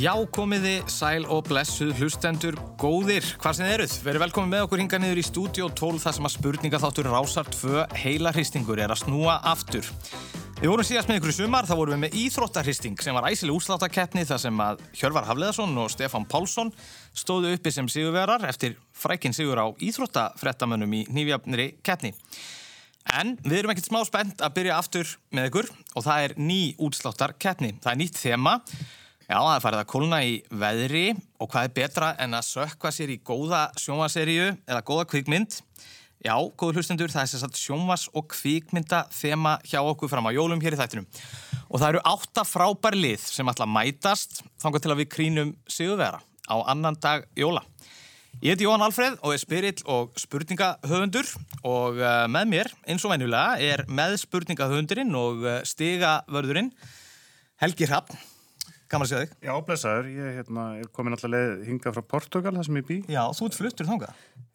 Já, komiði, sæl og blessuð hlustendur góðir, hvað sem þið eruð. Verið velkomin með okkur hinga niður í stúdíu 12 þar sem að spurningaþáttur Rásar 2 heila hristingur er að snúa aftur. Við vorum síðast með ykkur í sumar, þá vorum við með Íþróttahristing sem var æsileg úsláttakeppni þar sem að Hjörvar Hafleðarsson og Stefan Pálsson stóðu uppi sem sigurverar eftir frækinn sigur á Íþróttafrettamönnum í nýfjafniri keppni. En við erum ekkert smá spennt að byrja aftur með ykkur og það er ný útsláttarkeppni. Það er nýtt þema Já, það er farið að kólna í veðri og hvað er betra en að sökva sér í góða sjónvaseríu eða góða kvíkmynd. Já, góður hlustendur, það er sér satt sjónvas og kvíkmynda þema hjá okkur fram á jólum hér í þættinum. Og það eru átta frábær lið sem að mætast þangað til að við krínum sigurvera á annan dag jóla. Ég heiti Jóhann Alfreð og er spyrill og spurningahöfundur og uh, með mér, eins og venjulega, er með spurningahöfundurinn og uh, stigavörðurinn Helgi Hrappn. Gaman að segja þig. Já, blessaður. Ég hérna, er komin alltaf leið hinga frá Portugal, það sem ég bý. Já, þú ert fluttur þánga.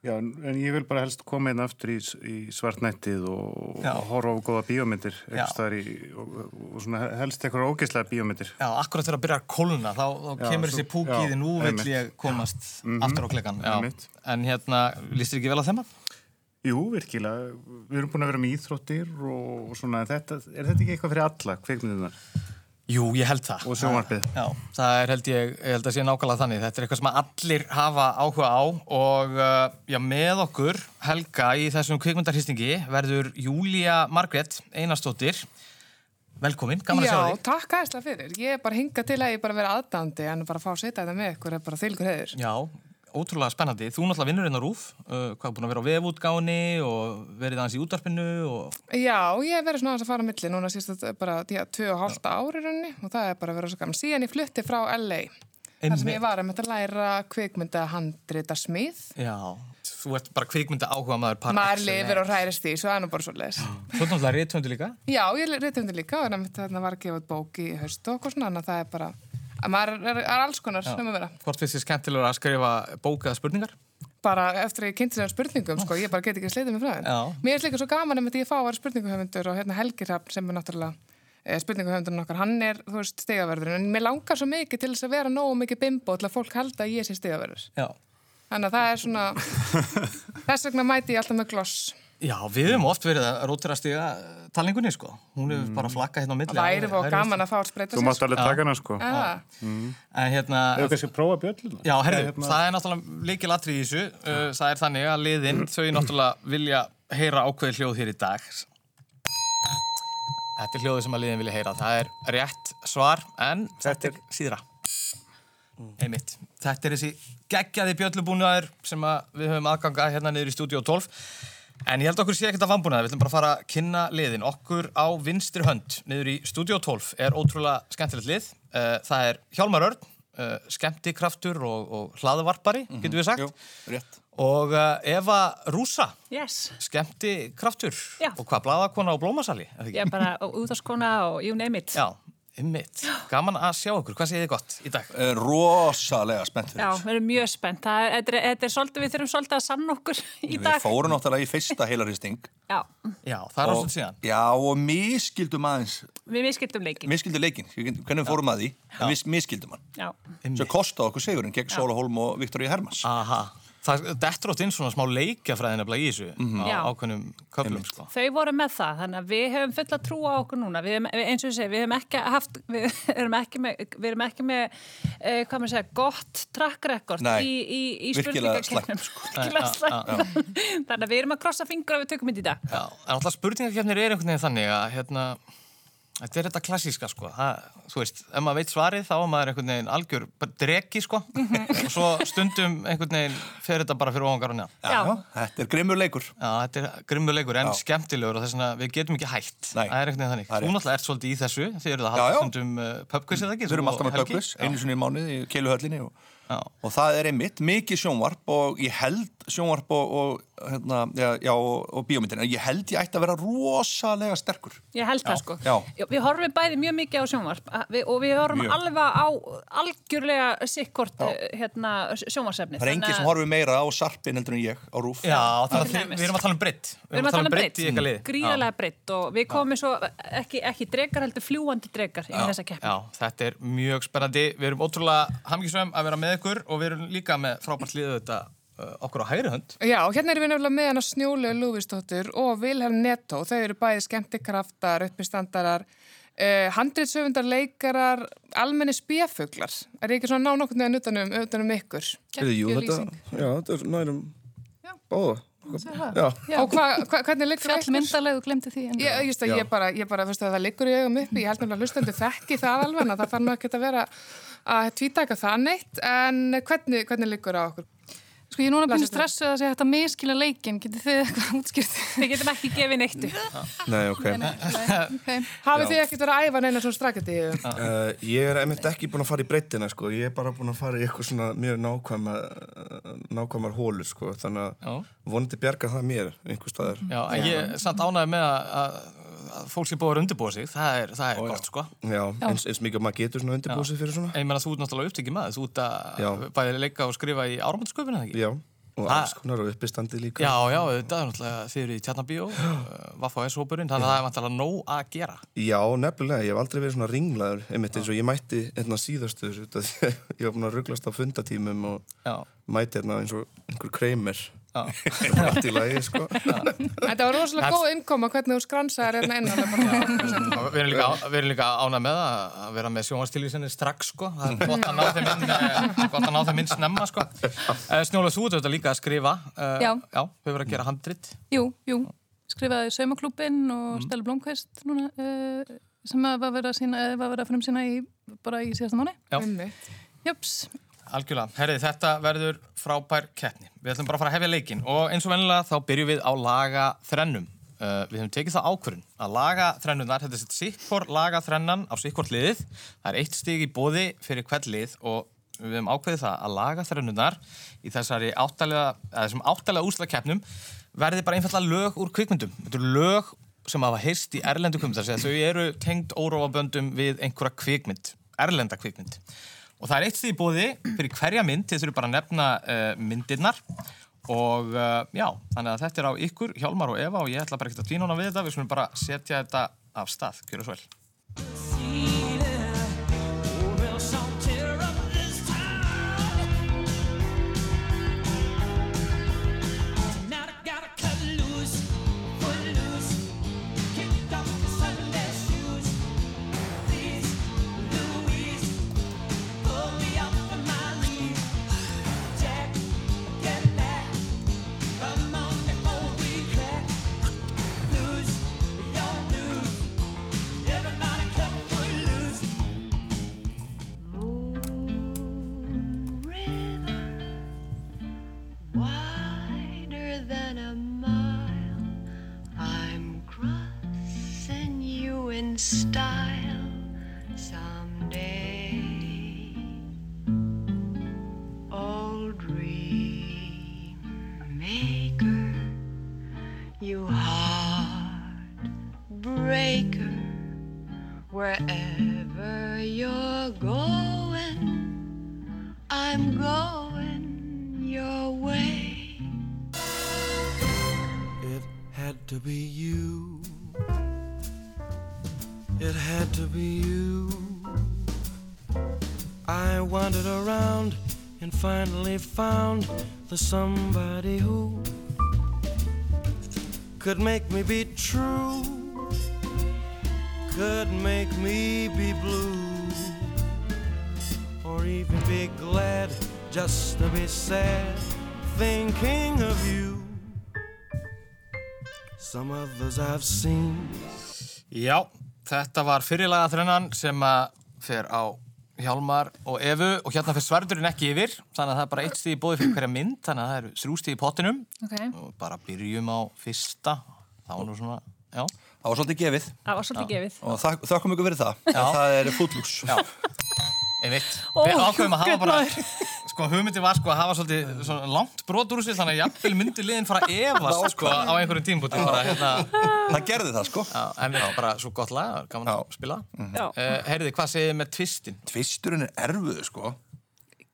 Já, en ég vil bara helst koma inn aftur í, í svartnættið og, og horfa á góða bíómyndir í, og, og svona helst eitthvað ógeðslega bíómyndir. Já, akkurat þegar að byrja að kóluna, þá, þá já, kemur þessi púkiði, nú vill ég komast mm -hmm. aftur á klekkan. En hérna, lístir ekki vel að þemma? Jú, virkilega. Við erum búin að vera með íþróttir og svona, þetta, er þetta ekki eitthvað fyrir alla kveikmyndunar? Jú, ég held það. Og sjónvarpið. Já, það er held ég, ég held að sé nákvæmlega þannig. Þetta er eitthvað sem allir hafa áhuga á og uh, já, með okkur, Helga, í þessum kvikmyndarhýstingi verður Júlia Margret Einarstóttir. Velkomin, gaman að sjá þig. Já, takk aðeinslega fyrir. Ég er bara hingað til að ég bara vera aðdandi en bara fá að setja þetta með ykkur er bara þylgur hefur. Já, ótrúlega spennandi. Þú náttúrulega vinnur hérna rúf, uh, hvað er búin að vera á vefútgáni og verið aðeins í útdarpinu og... Já, ég hef verið svona aðeins að fara að milli núna síðan bara 2,5 ári rauninni og það er bara verið svo gaman. Síðan ég flutti frá LA, þar sem ég var að mynda að læra kvikmynda handrita smið. Já, þú ert bara kvikmynda áhuga maður par Maður lifir og hrærist í, svo er nú bara svo les. Þú náttúrulega réttvöndu líka? Já, ég réttvöndu líka og það var að gefa út bók í höstu og svona, það er bara maður er, er alls konar sem að vera. Hvort finnst þið skemmtilega að skrifa bókaða spurningar? Bara eftir að ég kynnti þér spurningum, sko, ég bara get ekki að sleita mig frá það. Mér er líka svo gaman að ég fá að vera spurninguhöfundur og hérna Helgi Rapp sem er náttúrulega eh, spurninguhöfundurinn okkar, hann er, þú veist, stegaverður en mér langar svo mikið til þess að vera nógu mikið bimbo til að fólk halda að ég sé stegaverður. Þannig að það er svona, þess vegna mæti ég alltaf með gloss. Já, við hefum oft verið að rótira stiga talningunni, sko. Hún hefur mm. bara flakkað hérna á milli. Það væri fóð gaman að fá að spreita sér. Þú mátt alveg taka hana, sko. Mm. En hérna... Hefur kannski prófað bjölluna? Já, herru, hérna... það er náttúrulega líkil atrið í þessu. Uh, það er þannig að liðinn, þau náttúrulega vilja heyra ákveði hljóð hér í dag. Þetta er hljóðið sem að liðinn vilja heyra. Það er rétt svar, en þetta er síðra. Einmitt. Þetta er þessi geggjaði bjöllubúnaður sem við höfum aðganga hérna niður í stúdíu 12. En ég held okkur sé ekkert að vambuna, við ætlum bara að fara að kynna liðin. Okkur á vinstri hönd, niður í Studio 12, er ótrúlega skemmtilegt lið. Eh, það er Hjálmar Örn, eh, skemmtikraftur og, og hlaðvarpari, mm -hmm. getur við sagt. Jú, rétt. Og eh, Eva Rúsa, yes. skemmtikraftur. Og hvað, bladakona og blómasali? Ég er bara útáskona og you name it. Já. Ymmiðt. Gaman að sjá okkur. Hvað segir þið gott í dag? Eh, rosalega spennt fyrir. Já, við erum mjög spennt. Það er, er, er svolítið, við þurfum svolítið að sanna okkur í við dag. Við fórum náttúrulega í fyrsta heilarhysting. Já. Já, það er ásvöld síðan. Já, og miskildum aðeins. Við miskildum leikin. Miskildum leikin. Hvernig fórum að því? Við miskildum hann. Já. Svo kostaði okkur segurinn gegn Sóla Holm og Viktoríu Hermans. Aha. Það dettur átt inn svona smá leikjafræðin að blæði í þessu mm -hmm. á ákveðnum köflum sko. Þau voru með það, þannig að við höfum fulla trú á okkur núna, við hefum, eins og ég segi við höfum ekki haft, við erum ekki með við erum ekki með, eh, hvað maður segja gott track record Nei, í, í, í spurningakefnum sko. þannig að við erum að krossa fingur og við tökum inn í dag. Já, en alltaf spurningakefnir er einhvern veginn þannig að hérna Þetta er þetta klassíska sko, það, þú veist, ef maður veit svarið þá er maður einhvern veginn algjör dregi sko og svo stundum einhvern veginn fer þetta bara fyrir ofangar og njá. Já, Já, þetta er grimmur leikur. Já, þetta er grimmur leikur en Já. skemmtilegur og þess að við getum ekki hægt. Nei. Það er einhvern veginn þannig. Þú náttúrulega ert svolítið í þessu, þið eruð að hafa stundum uh, pubquiz eða ekki? Við erum alltaf með pubquiz, einu sinni í mánuð í Keiluhöllinni og Já. og það er einmitt mikið sjónvarp og ég held sjónvarp og, og, hérna, já, já, og, og bíómyndin en ég held ég ætti að vera rosalega sterkur. Ég held það sko. Við horfum bæði mjög mikið á sjónvarp við, og við horfum mjög. alveg á algjörlega sikkort hérna, sjónvarsefni Það er enginn sem horfum meira á sarpin heldur en ég á rúf. Já, það er, við erum að tala um britt Við erum að tala um britt, um gríðarlega britt og við komum svo ekki, ekki drekar heldur fljúandi drekar í þessa keppni. Já, þetta er mjög spennandi. Við erum ótrúlega hamngisum að vera með ykkur og við erum líka með frábært liðu þetta uh, okkur á hægri hönd. Já, hérna erum við nefnilega með hana Snjólu Lúvistóttur og Vilhelm Netto. Þau eru bæði skemmtikraftar, uppistandarar, uh, handriðsöfundar, leikarar, almenni spjafuglar. Er ekki svona ná nokkur neðan utanum, utanum ykkur? Jú, þetta, já, þetta er nærum báða. Já. Já. Og hva, hva, hvernig liggur það? Fjallmyndaleg, þú glemdi því. Ég, ég, ég bara, ég bara, veist að það liggur í augum uppi, ég held náttúrulega hlustendu þekki það alveg, það þarf nú ekki að vera að tvítaka það neitt en hvernig, hvernig liggur það okkur? Sko ég er núna búin stressuð að segja þetta miskila leikin, getur þið eitthvað útskýrt? Við getum ekki gefið neittu. Nei, ok. okay. Hafið þið ekkert verið að æfa neina svona strakandi? Uh, ég er einmitt ekki búin að fara í breytina sko, ég er bara búin að fara í eitthvað svona mjög nákvæmar, nákvæmar hólur sko, þannig að vonandi bjarga það mér einhver staðar. Já, en ég er samt ánægð með að að fólk sé búið að undirbúa sig, það er, það er Ó, gott sko. Já, eins, eins mikið maður getur svona undirbúa sig fyrir svona. Ég menna þú ert náttúrulega upptikið maður, þú ert að bæði leika og skrifa í áramöndsköpuna, ekki? Já, og alls konar og uppistandi líka. Já, já, þetta er náttúrulega þið eru í Tjarnabíó, Vaffa S-hópurinn, þannig að það er vantilega nóg að gera. Já, nefnilega, ég hef aldrei verið svona ringlaður, einmitt eins og ég mætti hérna síðastu, ég var búin að rugglast á fundatímum og já. mætti hérna eins og einhver kreimir allt í lagi sko. Þetta var rosalega góð innkoma hvernig þú skransaði hérna innan Við erum líka, líka ánað með að vera með sjónastilvísinni strax sko. Það er gott að ná þeim inn, eh, ná þeim inn snemma sko. Eh, Snjóla, þú ert auðvitað líka að skrifa uh, Já. Já, við verðum að gera handrit. Jú, jú, skrifaði Saumaklúpin og mm. Stella Blomqvist núna sem var verið að, að frum sína í, bara í síðasta mánu Jöps Algjörlega, herrið, þetta verður frábær keppni. Við ætlum bara að fara að hefja leikin og eins og vennilega þá byrjum við á laga þrennum. Uh, við höfum tekið það ákvörðun að laga þrennunar, þetta er sikkor laga þrennan á sikkort liðið. Það er eitt stig í bóði fyrir hvert lið og við höfum ákveðið það að laga þrennunar í þessari áttalega, áttalega úslakeppnum verði bara einfallega lög úr kvikmyndum. Þetta eru lög sem hafa heist í erlendu kvikmyndar, þau eru tengd órófaböndum við einhverja kvikmynd, erlenda kvikmynd. Og það er eitt stíð bóði fyrir hverja mynd, þið þurfum bara að nefna uh, myndirnar. Og uh, já, þannig að þetta er á ykkur, Hjálmar og Eva og ég ætla bara ekkert að tvína hana við þetta, við skulum bara setja þetta af stað, kjöru svo for somebody who could make me be true, could make me be blue, or even be glad just to be sad, thinking of you. Some others I've seen. Já, þetta var fyrirlaga þrennan sem að fer á Hjálmar og Evu og hérna fyrir svarðurinn ekki yfir þannig að það er bara eitt stíð í bóði fyrir hverja mynd þannig að það eru þrjú stíð í pottinum. Okay. og bara byrjum á fyrsta. Það var nú svona, já. Það var svolítið gefið. Það var svolítið gefið. Og það, það kom ykkur verið það. Það er fullús einmitt, við ákveðum að hafa bara sko hugmyndi var sko að hafa svolítið svona langt brot úr sig þannig að jafnvel myndi liðin fara evast sko á einhverjum tímbúti hérna... það gerði það sko. Já, en já, bara svo gott lag, gaman já. að spila. Mm -hmm. uh, Herði, hvað segir þið með tvistin? Tvisturinn er erfuð sko.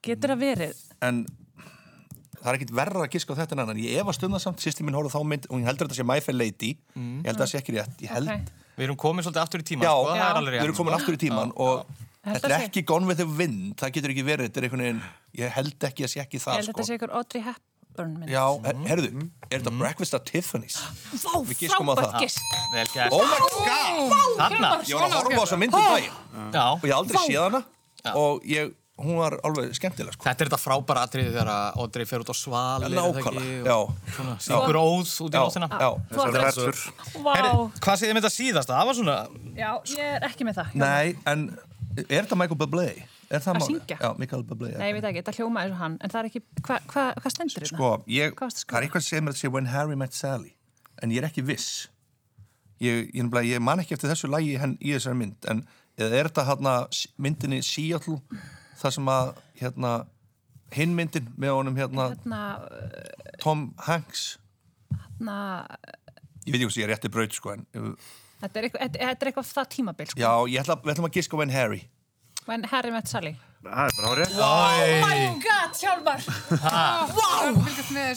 Getur það verið? En það er ekkit verra að giska á þetta en ég efast um það samt, sýstin minn hóruð þá mynd og ég heldur að þetta sé My Fair Lady. Mm. ég held að það sé ekki rétt held... okay. Við erum komin svolítið aftur í tíman Já, sko, við erum komin aftur í tíman og Þetta er ekki Gone with the Wind, það getur ekki verið, þetta er einhvern veginn, ég held ekki að sé ekki það, sko. Ég held að þetta sé ykkur Audrey Hepburn mynd. Já, her herðu, er þetta Breakfast at Tiffany's? Vá, frábært gisk. Vel gæst. Oh my god! Þarna. Ég var að horfa á þessa myndum daginn og ég aldrei séð hana og ég, hún var alveg skemmtileg, sko. Þetta er þetta frábæra atriði þegar Audrey fer út á svali, eða ekki? Já, nákvæmlega. Sýkur óð út í já. Hvað með þetta síðasta? Það var svona... Já, ég er ekki með það. Nei, en Er þetta Michael Bublé? Er það að syngja? Já, Michael Bublé. Nei, ég veit ekki, þetta hljóma eins og hann, en það er ekki, hvað hva, hva stendur þetta? Sko, ég, það er eitthvað sem er að segja When Harry Met Sally, en ég er ekki viss. Ég, ég, ég man ekki eftir þessu lægi í þessari mynd, en er þetta hérna myndinni Seattle, það sem að, hérna, hinn myndin með honum, hérna, hérna Tom Hanks. Hérna... Ég veit ekki hvað ég er rétti braut, sko, en... Þetta er eitthvað, þetta er eitthvað það tímabil sko. Já, ég ætla, við ætlum að giska When Harry When Harry met Sally. Það er bara árið Oh my god, Hjálmar. Wow,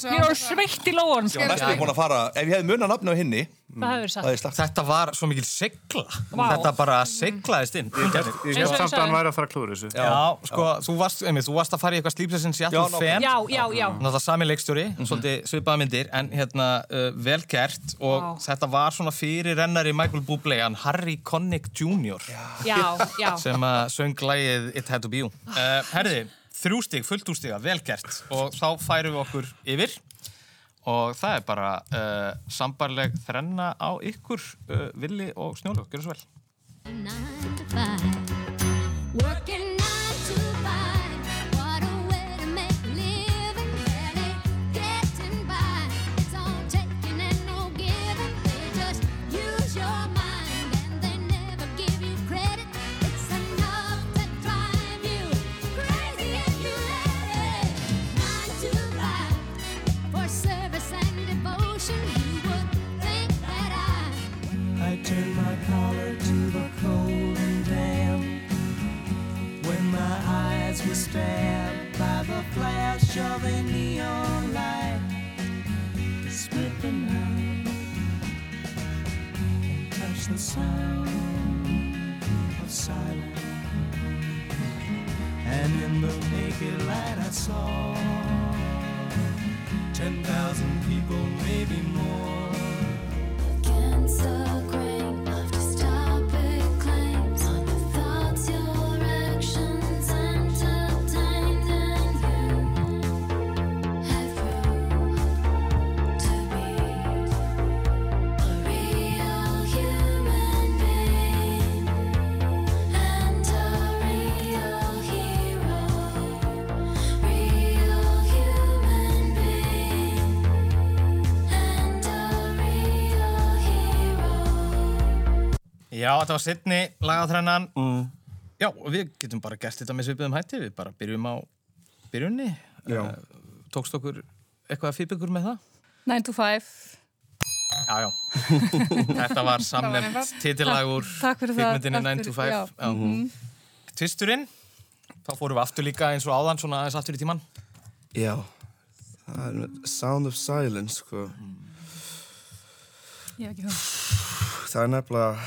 ég er sveitt í var næstu búin að fara, ef ég hefði munna nafna á hinni Þetta var svo mikil segla wow. Þetta bara seglaðist inn. Ég hef samt að hann væri að fara að klúra þessu. Já, já sko, já. Þú, varst, einmitt, þú varst að fara í eitthvað slípsessins í allur fenn Já, já, já. Náttúrulega sami leikstjóri, mm -hmm. svolítið svipaða myndir En hérna, uh, vel gert Og wow. þetta var svona fyrir rennari Michael Bublé Hann Harry Connick Jr. Já, já Sem að söng lægið It Had To Be You. Uh, Herði, þrjústig, fulltústiga, vel gert. Og þá færum við okkur yfir og það er bara uh, sambarleg þrenna á ykkur uh, Villi og Snjólu, gjör svo vel stabbed by the flash of a neon light split the night and touched the sound of silence. And in the naked light I saw ten thousand people, maybe more. Cancer. Já, þetta var sittni lagaþrennan. Mm. Já, og við getum bara gert þetta með svipiðum hætti. Við bara byrjum á byrjunni. Uh, tókst okkur eitthvað fýrbyggur með það? 9 to 5. Já, já. þetta var samnefnt titillagur fyrkmyndinni 9 to 5. Já. Já. Mm -hmm. Tvisturinn, þá fórum við aftur líka eins og áðan, svona aðeins aftur í tíman. Já, það er Sound of Silence, sko. Ég hef ekki það. Það er nefnilega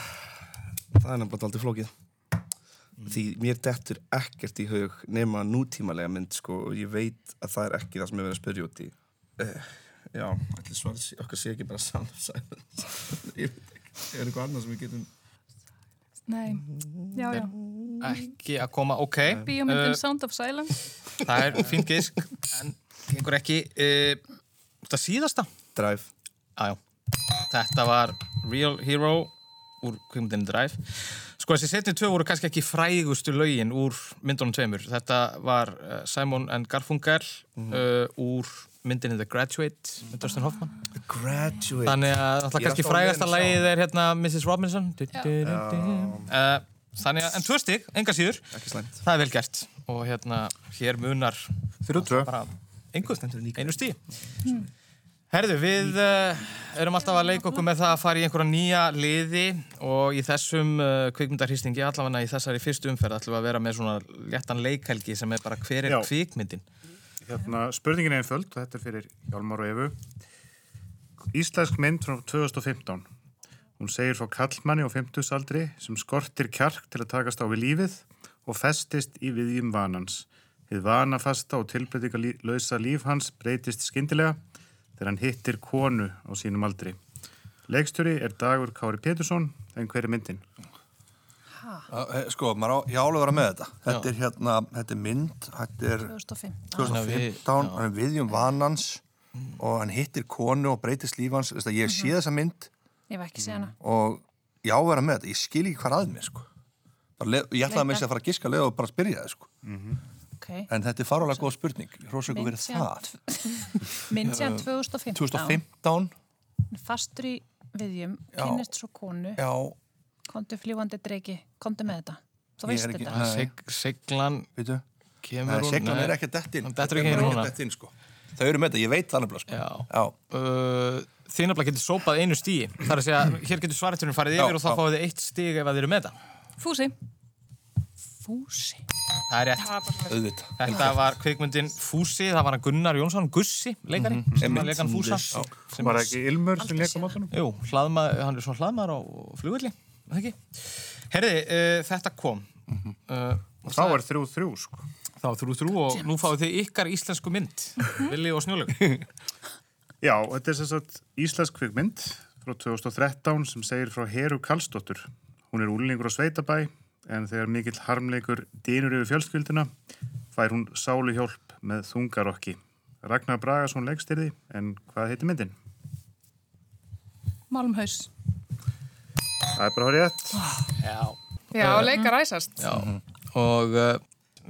það er nefnilega aldrei flókið. Mm. því mér dettur ekkert í hug nema nútímalega mynd sko og ég veit að það er ekki það sem ég verið að spyrja út í. Uh, já, allir svars okkar sé ekki bara sound of silence. Ég veit ekki, er eitthvað annað sem við getum Nei, já, já. Ekki að koma, ok. Bíomindin uh, Sound of Silence. Það er fín gisk en einhver ekki uh, Það síðasta? Drive. Ah, Þetta var Real Hero úr kvimdinn Drive. Sko þessi setni tvö voru kannski ekki frægustu laugin úr myndunum tveimur. Þetta var uh, Simon and Garfunkel mm. uh, úr myndinni The Graduate. Með Dustin Hoffman. Graduate. Þannig að það kannski frægasta laugið er hérna Mrs. Robinson. Du, du, du, uh, þannig að en tvö stygg, enga síður. Það er vel gert. Og hérna hér munar Þrjú tvö. Bara einu stí. Herðu, við uh, erum alltaf að leika okkur með það að fara í einhverja nýja liði og í þessum uh, kvikmyndarhýstingi, allavega í þessari fyrstu umferð, ætlum við að vera með svona léttan leikhelgi sem er bara hver er Já. kvikmyndin? Hérna, spurningin er einföld, og þetta er fyrir Hjálmar og Efu. Íslensk mynd frá 2015. Hún segir frá kallmanni á 50 aldri sem skortir kjark til að takast á við lífið og festist í viðjum vanans. Þið vanafasta og tilbreytingalösa líf hans breytist skyndilega þegar hann hittir konu á sínum aldri. Leikstjóri er Dagur Kári Pétursson, en hver er myndin? Uh, sko, maður á, ég álega vera með þetta. Þetta er hérna, þetta er mynd, þetta er 2015. 2015, hann er viðjum vanans og hann hittir konu og breytist lífans. Veist að ég sé þessa mynd Ég og ég á að vera með þetta. Ég skil ekki hvað að mér, sko. Ég ætlaði að mér sér að fara að giska leið og bara spyrja það, sko. Ok. En þetta er farulega góð spurning. Ykkur verið það. Mynd síðan 2015. 2015, Fastur í viðjum, Já. kynnist svo konu, já, kontu fljúandi dreiki, kontu með þetta. Þú veist ekki- þetta. Seg, seglan veitu. kemur Nei, seglan er ekki að dett inn. Hún dettur ekki Þetta inn núna. að detta inn, sko. Þau eru með þetta, ég veit það nefnilega, sko. Já. Já. Uh, þið nefnilega getur sópað einu stíi. Það er að segja, hér getur svareturinn farið Já, yfir og þá já. fáið þið eitt stíg ef að þið eru með það. Fúsi. Fúsi. Það er rétt. Auðvitað. Þetta var kvikmyndin Fúsi, það var hann Gunnar Jónsson, Gussi, leikari, sem var leikan Fúsa. Sem Var ekki Ilmur sem leik á mótunum? Jú, hlaðmaður, hann er svona hlaðmaður á flugvelli, það ekki? Herði, uh, þetta kom. Uh, og Þá er þrjú þrjú, sko. þá þrjú þrjú og nú fáið þið ykkar íslensku mynd, Vili og Snjólaug. Já, þetta er sem sagt íslensk kvikmynd frá 2013 sem segir frá Heru Karlsdóttur. Hún er úlingur á Sveitabæ en þegar mikill harmleikur dýnur yfir fjölskylduna fær hún sáluhjálp með þungarokki. Ragnar Bragason leikstyrði en hvað heitir myndin? Malmhaus. Það er bara rétt. Já. Já, leikar æsast. Já, og uh,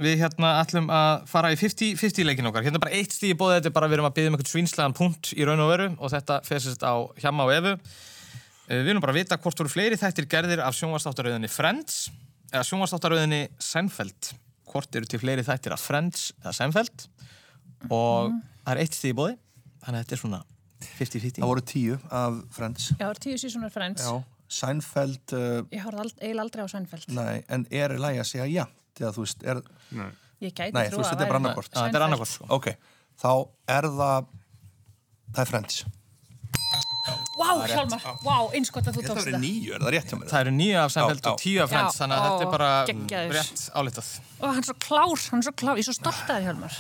við hérna ætlum að fara í 50-50 leikin okkar. Hérna bara eitt stíð í bóði, þetta er bara við erum að byggja um eitthvað svínslegan punkt í raun og veru og þetta fesist á hjamma og efu. Uh, við erum bara að vita hvort voru fleiri þættir gerðir af sjónvastáttarauðinni Friends eða sjónvastáttarauðinni Seinfeld. Hvort eru til fleiri þættir af Friends eða Seinfeld og það er eitt stíð í bóði, þannig að þetta er svona 50-50. Það voru tíu af Friends. Já, það er tíu sísunar Friends. Já. Seinfeld, uh, Ég horfði ald eiginlega aldrei á Seinfeld. nei, en er í lagi að segja já? Þegar þú veist, er, Ég gæti Nei, þú veist, að þetta er bara. Já, þetta er annarkvort, sko. ok, þá er það, það er Friends. Vá, Hjálmar, vá, einskott að þú það tókst verið það. nýju, er það rétt hjá mér? Það eru nýju af Seinfeld og tíu af Friends, þannig að þetta er bara geggjaður. rétt álitað. Ó, hann er svo klár, hann er svo klár. Ég er svo stolt að þér, Hjálmar.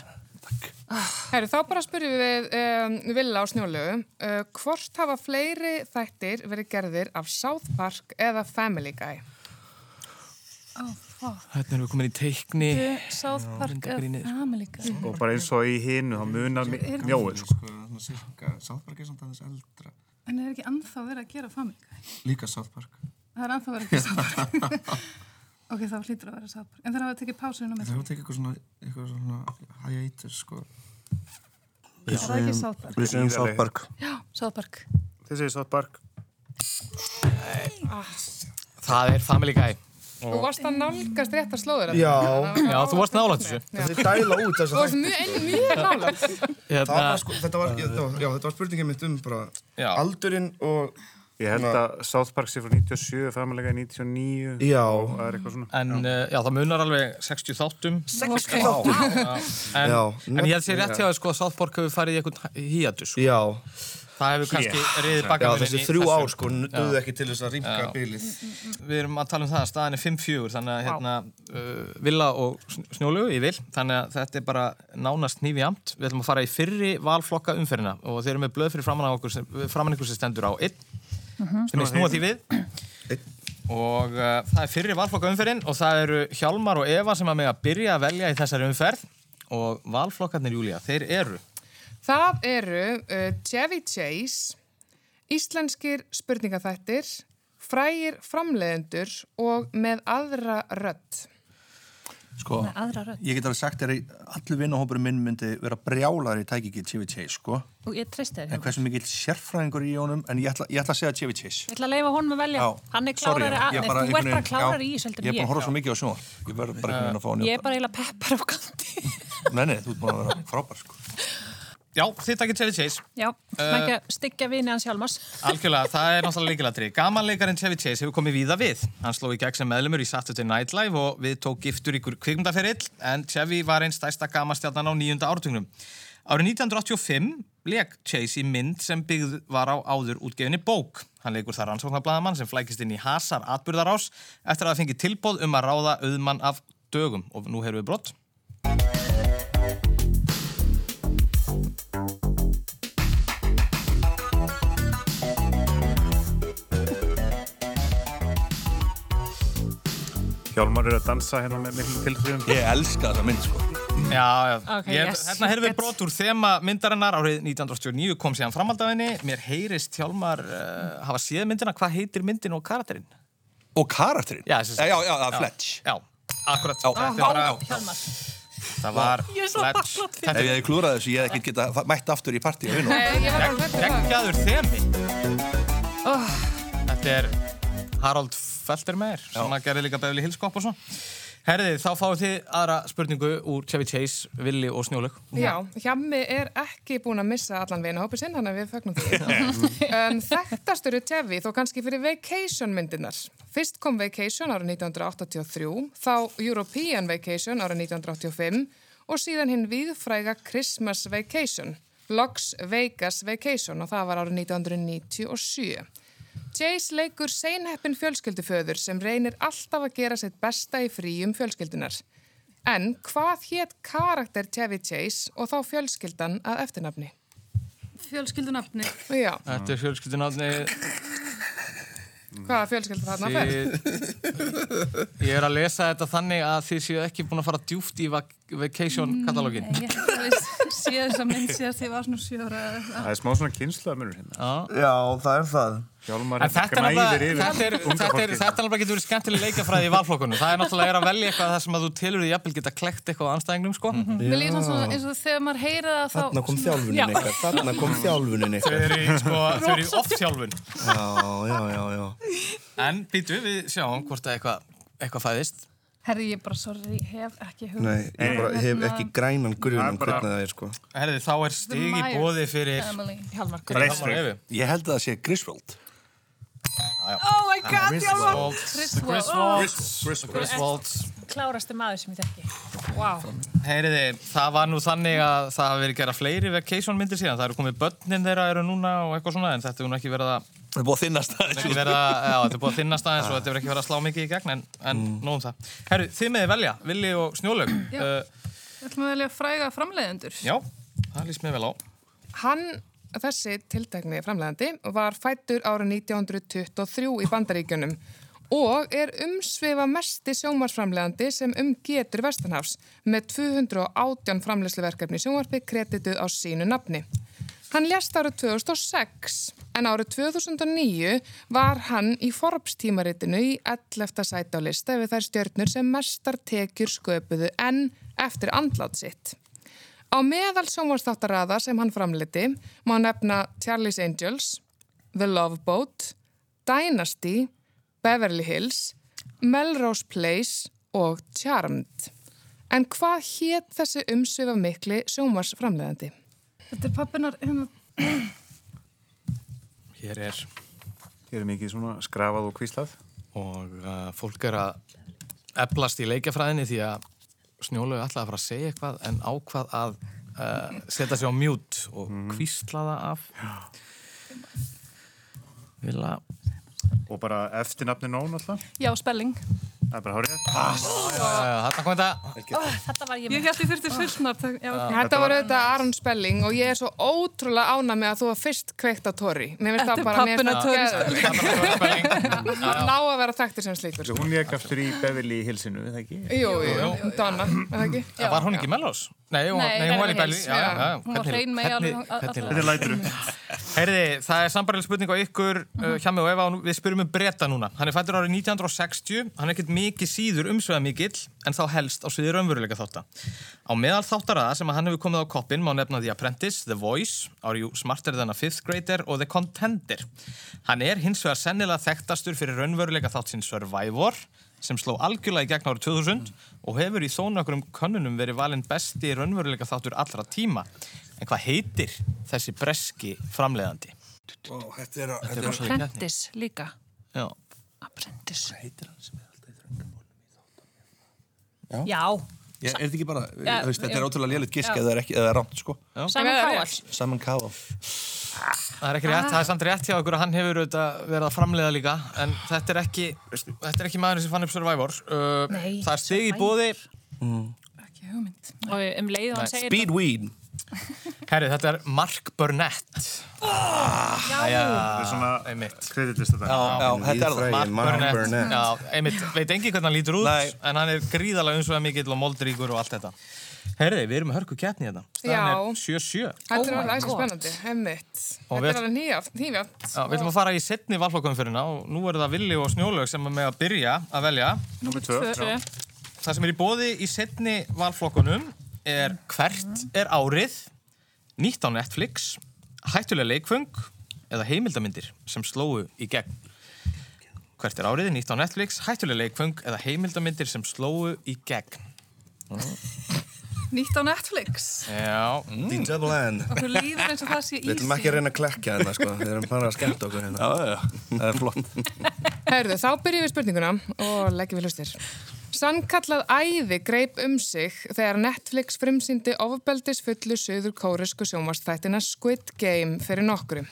Herru, þá bara spyrjum við um, Villa á Snjólaug. Uh, hvort hafa fleiri þættir verið gerðir af South Park eða Family Guy? Hérna erum við komin í teikni. South Park eða Family Guy. Og bara eins og í hinu, þá munar sko. Cirka, South Park er samt aðeins eldra. En er ekki ennþá verið að gera Family Guy? Líka South Park. Það er ennþá verið að gera South Park. ok, þá hlýtur að vera South Park. En þeir hafa tekið pásinu með Það hefur tekið eitthvað svona, eitthvað svona hiatus, sko. Það er ekki South Park. Við segjum South Park. Já, South Park. Þið segir South Park. Það er Family Guy. Þú varst að nálgast rétt að slóður Já. Já, þú varst nálægt þessu. Þið dæla út þess Þú varst mjög, mjög Hérna, var sko, þetta var, já, já, þetta var spurningin mitt um bara Já. aldurinn og Ég held að South Park sé frá 97, Family Guy 99. Já. Og það er eitthvað svona. en uh, já, það munar alveg 60 þáttum. 60 þáttum. En, Já, en ég held sér rétt hjá að sko að South Park hefur farið í eitthvað híatus. Sko. Já, Það hefur kannski riðið já bakamuninn þessi í þrjú þessu. ár sko nöðu ekki til þess að rýmka Já. bylið. Við erum að tala um það að staðan er 5-4, þannig að hérna, uh, Villa og Sn- Snjólu í vil, þannig að þetta er bara nánast nýfi amt. Við ætlum að fara í fyrri valflokka umferðina og þeir eru með blöð fyrir framann, ykkur sem stendur á 1, sem er snúa því við. Og uh, það er fyrri valflokka umferðin og það eru Hjálmar og Eva sem að með að byrja að velja í þessari umferð og valflokkarnir, Júlía, þeir eru Það eru uh, Chevy Chase, íslenskir spurningaþættir, frægir framleiðendur og með aðra rödd. Sko, Með aðra rödd. ég get alveg sagt þér að allir vinnahópurinn minn myndi vera brjálar í tæki ekki Chevy Chase, sko. Og ég treysti þér, En hversu mikill sérfræðingur í honum, en ég ætla, ég ætla að segja Chevy Chase. Ég ætla að leifa honum að velja. Já, Hann er sorry, klárari, ég að, bara þú ert bara klárari í þessu heldur Ég er búin að ég. horfa svo mikið á sjón. Ég verður bara einhvern veginn að fá að. Já, þitt ekki Chevy Chase. Já, uh, ekki að styggja vini hans Hjálmars. Algjörlega, það er náttúrulega líkilatri. Gamanleikarinn Chevy Chase hefur komið víða við. Hann sló í gegn sem meðlumur í Saturday Night Live og við tók giftur ykkur kvikmyndaferill en Chevy var einn stærsta gamanstjarnan á nýjunda áratugnum. Árið 1985 leik Chase í mynd sem byggð var á áður útgefinni bók. Hann leikur þar rannsóknarblæðamann sem flækist inn í hasar atbyrðarás eftir að það fengi tilbóð um að ráða auðmann af dögum og nú Hjálmar er að dansa hérna með miklum tilþrifum. Ég elska þessa mynd sko. Já, já. Ok, Ég, yes. hérna heyrðum við brot úr þema myndarinnar árið 1989 kom síðan framaldafinni. Mér heyrist Hjálmar uh, hafa séð myndina. Hvað heitir myndin og karakterinn? Og karakterinn? Já, þessi- já, já, já, Fletch. Já, akkurat. Já. Þetta er bara, Hjálmar. það var Ég er svo Fletch. Ef ég hefði klúrað þessu, ég hefði ekki geta mætt aftur í partíu. Nei, ég var bara hrætt um þemi. Þetta er Harold Feltermeyer sem að gerði líka Beverly Hills Cop og svo. Herðið, þá fáið þið aðra spurningu úr Chevy Chase, Willi og Snjólaug. Já, Hjammi er ekki búin að missa allan veginn hópið sinn, þannig að við fögnum því. um, þekktastur er Tevi þó kannski fyrir Vacation myndirnar. Fyrst kom Vacation árið 1983, þá European Vacation árið 1985 og síðan hinn viðfræga Christmas Vacation, Logs Vegas Vacation og það var árið 1997. Chase leikur seinheppin fjölskylduföður sem reynir alltaf að gera sitt besta í fríum fjölskyldunar. En hvað hétt karakter Chevy Chase og þá fjölskyldan að eftirnafni? Fjölskyldunafni. Já, Þetta er fjölskyldunafni hvaða fjölskylda þarna fer? Þið, ég er að lesa þetta þannig að þið séu ekki búin að fara djúft í vac vacation katalógin. Hef alveg séð þessa mynd síðast ég var svona sjóra. Það er smá svona kynnslaðmunur hérna. Já, það er það. Hjálmar En þetta er náttúrulega, yfir þetta er, unga þetta er, fólkið. þetta er náttúrulega getur verið skemmtileg leikafræði í valflokkunum. Það er náttúrulega er að velja eitthvað það sem að þú tilur því jafnvel geta klekt eitthvað á anstæðingnum, sko. Mér líður svona eins og þegar maður heyrir það þá... Þarna kom þjálfunin Já. ykkar, þarna kom þjálfunin Þau ykkar. eru í, sko, þau eru í off-þjálfun. Já, já, já, já. En býtu, við sjáum hvort að eitthvað, eitthvað fæðist. Herri, ég bara, sorry, hef ekki hug. Nei, ég bara hef ekki grænan grun Það um er bara- hvernig það er, sko. Herði, þá er stig í bóði fyrir. Hjálmar Efi. Ég held að það sé Griswold. Oh my god, Hjálmar. Griswold. Griswold. Griswold. Klárasti maður sem ég þekki. Wow. Heyriði, það var nú þannig að það hafi verið gera fleiri vacation myndir síðan. Það eru komið börnin þeirra eru núna og eitthvað svona, en þetta er nú ekki verið að, Það er búið að þinnast það. ekki verið að, já, þetta er búið að þinnast aðeins og þetta er ekki verið að slá mikið í gegn, en, en mm. nóðum það. Herru, þið meði velja, Vili og Snjólaug. Já. Uh, Við ætlum að velja fræga framleiðendur. já, það líst mér vel á. Hann, þessi tiltekni framlegandi, var fættur árið 1923 í Bandaríkjunum og er umsvifa mesti sjónvarsframlegandi sem umgetur Vestanhafs með 218 framlegsluverkefni í sjónvarpi kredituð á sínu nafni. Hann lést árið 2006 en árið 2009 var hann í Forbes tímaritinu í 11. sæti á lista við þær stjörnur sem mestar tekjur sköpuðu en eftir andlát sitt. Á meðal sjónvarsþáttarraða sem hann framleiti má nefna Charlie's Angels, The Love Boat, Dynasty, Beverly Hills, Melrose Place og Charmed. En hvað hétt þessi umsvifa mikli sjónvarsframleiðandi? Þetta er pappinar, hérna, Hér er, Hér er mikið svona skrafað og kvíslað. og uh, fólk er að eflast í leikjafræðinni því að Snjólaug ætlaði að fara að segja eitthvað en ákvað að uh, setja sig á mjút og kvísla það af. Vila, Og bara eftirnafni nón alltaf. já, spelling. Það er bara hárið. Þarna kom þetta. Þetta var ég Ég með. ég þurfti fullsnart. Já, Þetta var auðvitað Aron Spelling og ég er svo ótrúlega ána með að þú var fyrst kveikt á finnst Þetta það er að Torri Hann ná að vera þekktur sem slíkur. Hún leik aftur í Beverly Hillsinu, er það ekki? Jú, jú, Donna, er það ekki? Var hún ekki? Nei, hún, Nei, hún var í Beverly. Hún var hrein með alveg- Þetta er læturu. Heyriði, það er sambarlega spurning á ykkur, uh, hjá mig og Eva, og við spyrjum um breyta núna. Hann er fættur árið 1960, hann er ekkert mikið síður umsveða mikill, en þá helst á sviði raunveruleika þátta. Á meðal þáttaraða sem að hann hefur komið á koppin má nefna The Apprentice, The Voice, Are You Smarter Than a Fifth Grader og The Contender. Hann er hins vegar sennilega þekktastur fyrir raunveruleika þátt sinn Survivor, sem sló algjörlega í gegn árið 2000 og hefur í þónakrum könnunum verið valinn besti raunveruleika þáttur allra tíma. En hvað heitir þessi breski framleiðandi? Ó, þetta er, Þetta er. Apprentice líka. Já. Apprentice. heitir hann sem er Já. Já, er þetta ekki bara, Já, þú veist, þetta já. er ótrúlega lélitt gisk Já. eða er ekki, eða er rámt, sko. Simon Já, Cowell. Simon Cowell. Það er ekki rétt, það er samt rétt hjá okkur að hann hefur verið að framleiða líka en þetta er ekki, þetta er ekki maðurinn sem fann upp Survivor uh, Nei, Það er stig í bóði Ekki hugmynd. Og um leið og hann segir Speedweed. Herri, þetta er Mark Burnett Já, Já, Það er svona einmitt kreditlista Já, já, þetta er það. Lýðfræðin, Mark Burnett. Já, einmitt, veit engi hvernig hann lítur út Nei. en hann er gríðalega umsveða mikill og moldríkur og allt þetta Herri, við erum með hörku keppni þetta Staðan Já. er 7-7 Þetta er Oh alveg God. spennandi. Og Þetta er alveg nýjátt, nýjátt. Já, við ætlum að fara í setni valflokkumfyrirna og nú er það Villi og Snjólaug sem er með að byrja að velja Númer tvö. Tvö. Það sem er í bóði í setni valflokkunum er hvert er árið, nýtt á Netflix, hættulega leikfung eða heimildamindir sem slóu í gegn. Hvert er árið, nýtt á Netflix, hættulega leikfung eða heimildamindir sem slóu í gegn. Nýtt á Netflix. Já, The Double N. Okkur líður eins og það sé Við ætlum ekki að reyna að klekja hérna, sko. Við erum bara að skemmta okkur hérna. Já, já, það er flott. Herðu, þá byrjum við spurninguna og leggjum við hlustir. Sannkallað æði greip um sig þegar Netflix frumsýndi ofbeldis fullu söður kóresku sjónvastþættina Squid Game fyrir nokkru.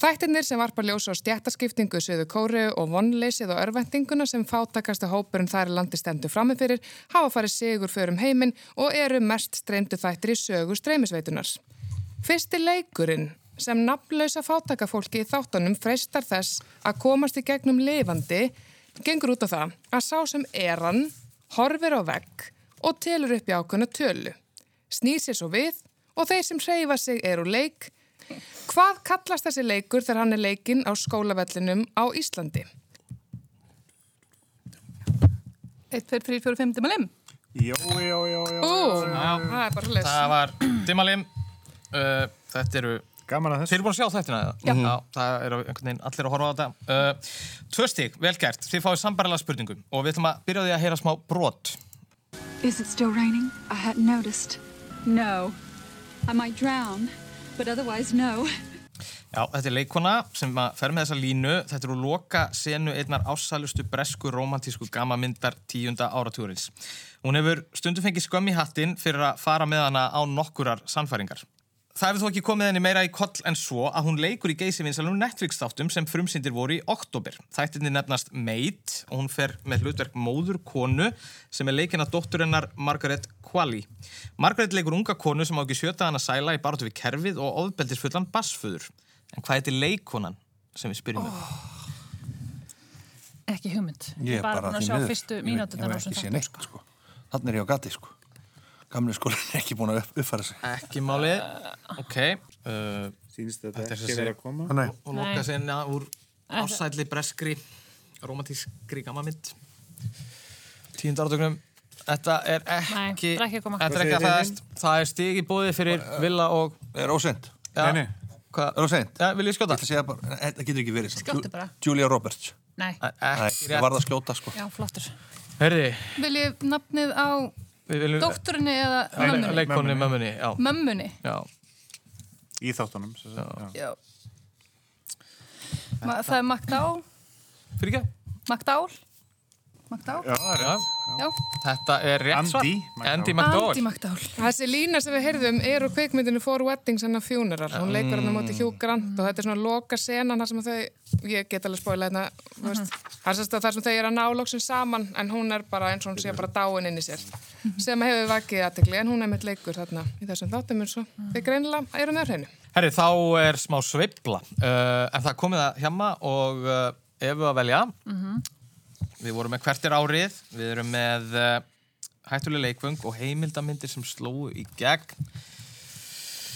Þættirnir sem varpa ljósa á stjættaskiptingu söður kóru og vonleysið og örvendinguna sem fátakasta hópurinn þær í landi stendur frammefyrir hafa farið sigur fyrir um heiminn og eru mest streymdu þættir í sögu streymisveitunars. Fyrsti leikurinn sem nafnlausa fátakafólki í þáttunum freistar þess að komast í gegnum lifandi gengur út á það að sá sem er hann horfir á vegg og telur upp í ákveðna tölu. Snýr sér svo við og þeir sem hreyfa sig er úr leik. Hvað kallast þessi leikur þegar hann er leikinn á skólavellinum á Íslandi? 1, 2, 3, 4, 5, dimmalim. Jó, já, já, já. Ú, það er bara hlis. það var Dimmalim. Uh, þetta eru Gaman að Þeir þessu. eru búin að sjá þættina eða? Já. það eru einhvern veginn allir að horfa á þetta. Uh, tvö stík, vel gert. Þið fáið sambarilega spurningum og við ætlum að byrja á því að heyra smá brot. Is it still raining? I hadn't noticed. No. I might drown, but otherwise, no. Já, þetta er leikona sem að fer með þessa línu. Þetta eru loka senu einnar ásælustu bresku romantísku gamamyndar tíunda áratúrins. Hún hefur stundu fengið skömm í hattinn fyrir að fara með hana á nokkurar sannfæringar. Það hefur þó ekki komið henni meira í koll en svo að hún leikur í geysivinsalunum Netflix-þáttum sem frumsyndir voru í oktober. Þættinni nefnast Maid og hún fer með hlutverk móður konu sem er leikina dótturinnar Margaret Qualley. Margaret leikur unga konu sem á ekki sjöta hana sæla í baróttu við kerfið og ofbeldisfullan bassföður. En hvað heitir leikonan sem við spyrjum um? Ekki hugmynd. Ég er bara að því sjá miður. fyrstu Ég hef ekki séð neitt, sko. Þannig er ég á gati, sko. Gamli skólinn er ekki búin að upp, uppfæra sig. Ekki málið. Ok. Uh, Sýnist þetta Þetta er ekki verið að koma? Nei, og loka sinna úr ásætli breskri romantískri gamamynd. Tíund áratögnum. Þetta er ekki... Nei, það ekki. Þetta er ekki að segið það er, það er stig í bóði fyrir Villa og... er óseint. Ja, Nei, nei. Hvað? Er óseint. Ja, vil ég Ég skjóta? það getur ekki verið. Skjóttu bara. Julia Roberts. Nei, Nei, Ekki ég varð rétt. að skjóta, sko. já, flottur. Herði, Vil ég nafnið á dótturinni eða mömmunni? Leikonni mömmunni, já. Mömmunni. já. Í þáttunum. sem sagt, já. Já. Ma það er Magdál. Fyrir ekki? Magdál. Magdál. Já, er Já. Já. Þetta er rétt svar. Andy McDowell. Andy McDowell. Þessi lína sem við heyrðum er úr kveikmyndinu For Weddings and a Funeral. Hún leikur hann á móti Hugh Grant og þetta er svona loka senan þar sem þau, ég get alveg spóila hérna, þú veist, það er sem sagt þar sem þau eru að ná loksin saman en hún er bara eins og hún sé bara dáin inn í sér. Sem hefur vakið aðtekli en hún er mitt leikur þarna í þessum þáttum eins og þau greinilega eru með hreinu. Herri, þá er smá sveifla. Uh, en það er komið að hjama og uh, ef við að velja, við vorum með hvert er árið, við erum með uh, hættuleg leikvöng og heimildamindir sem slóu í gegn.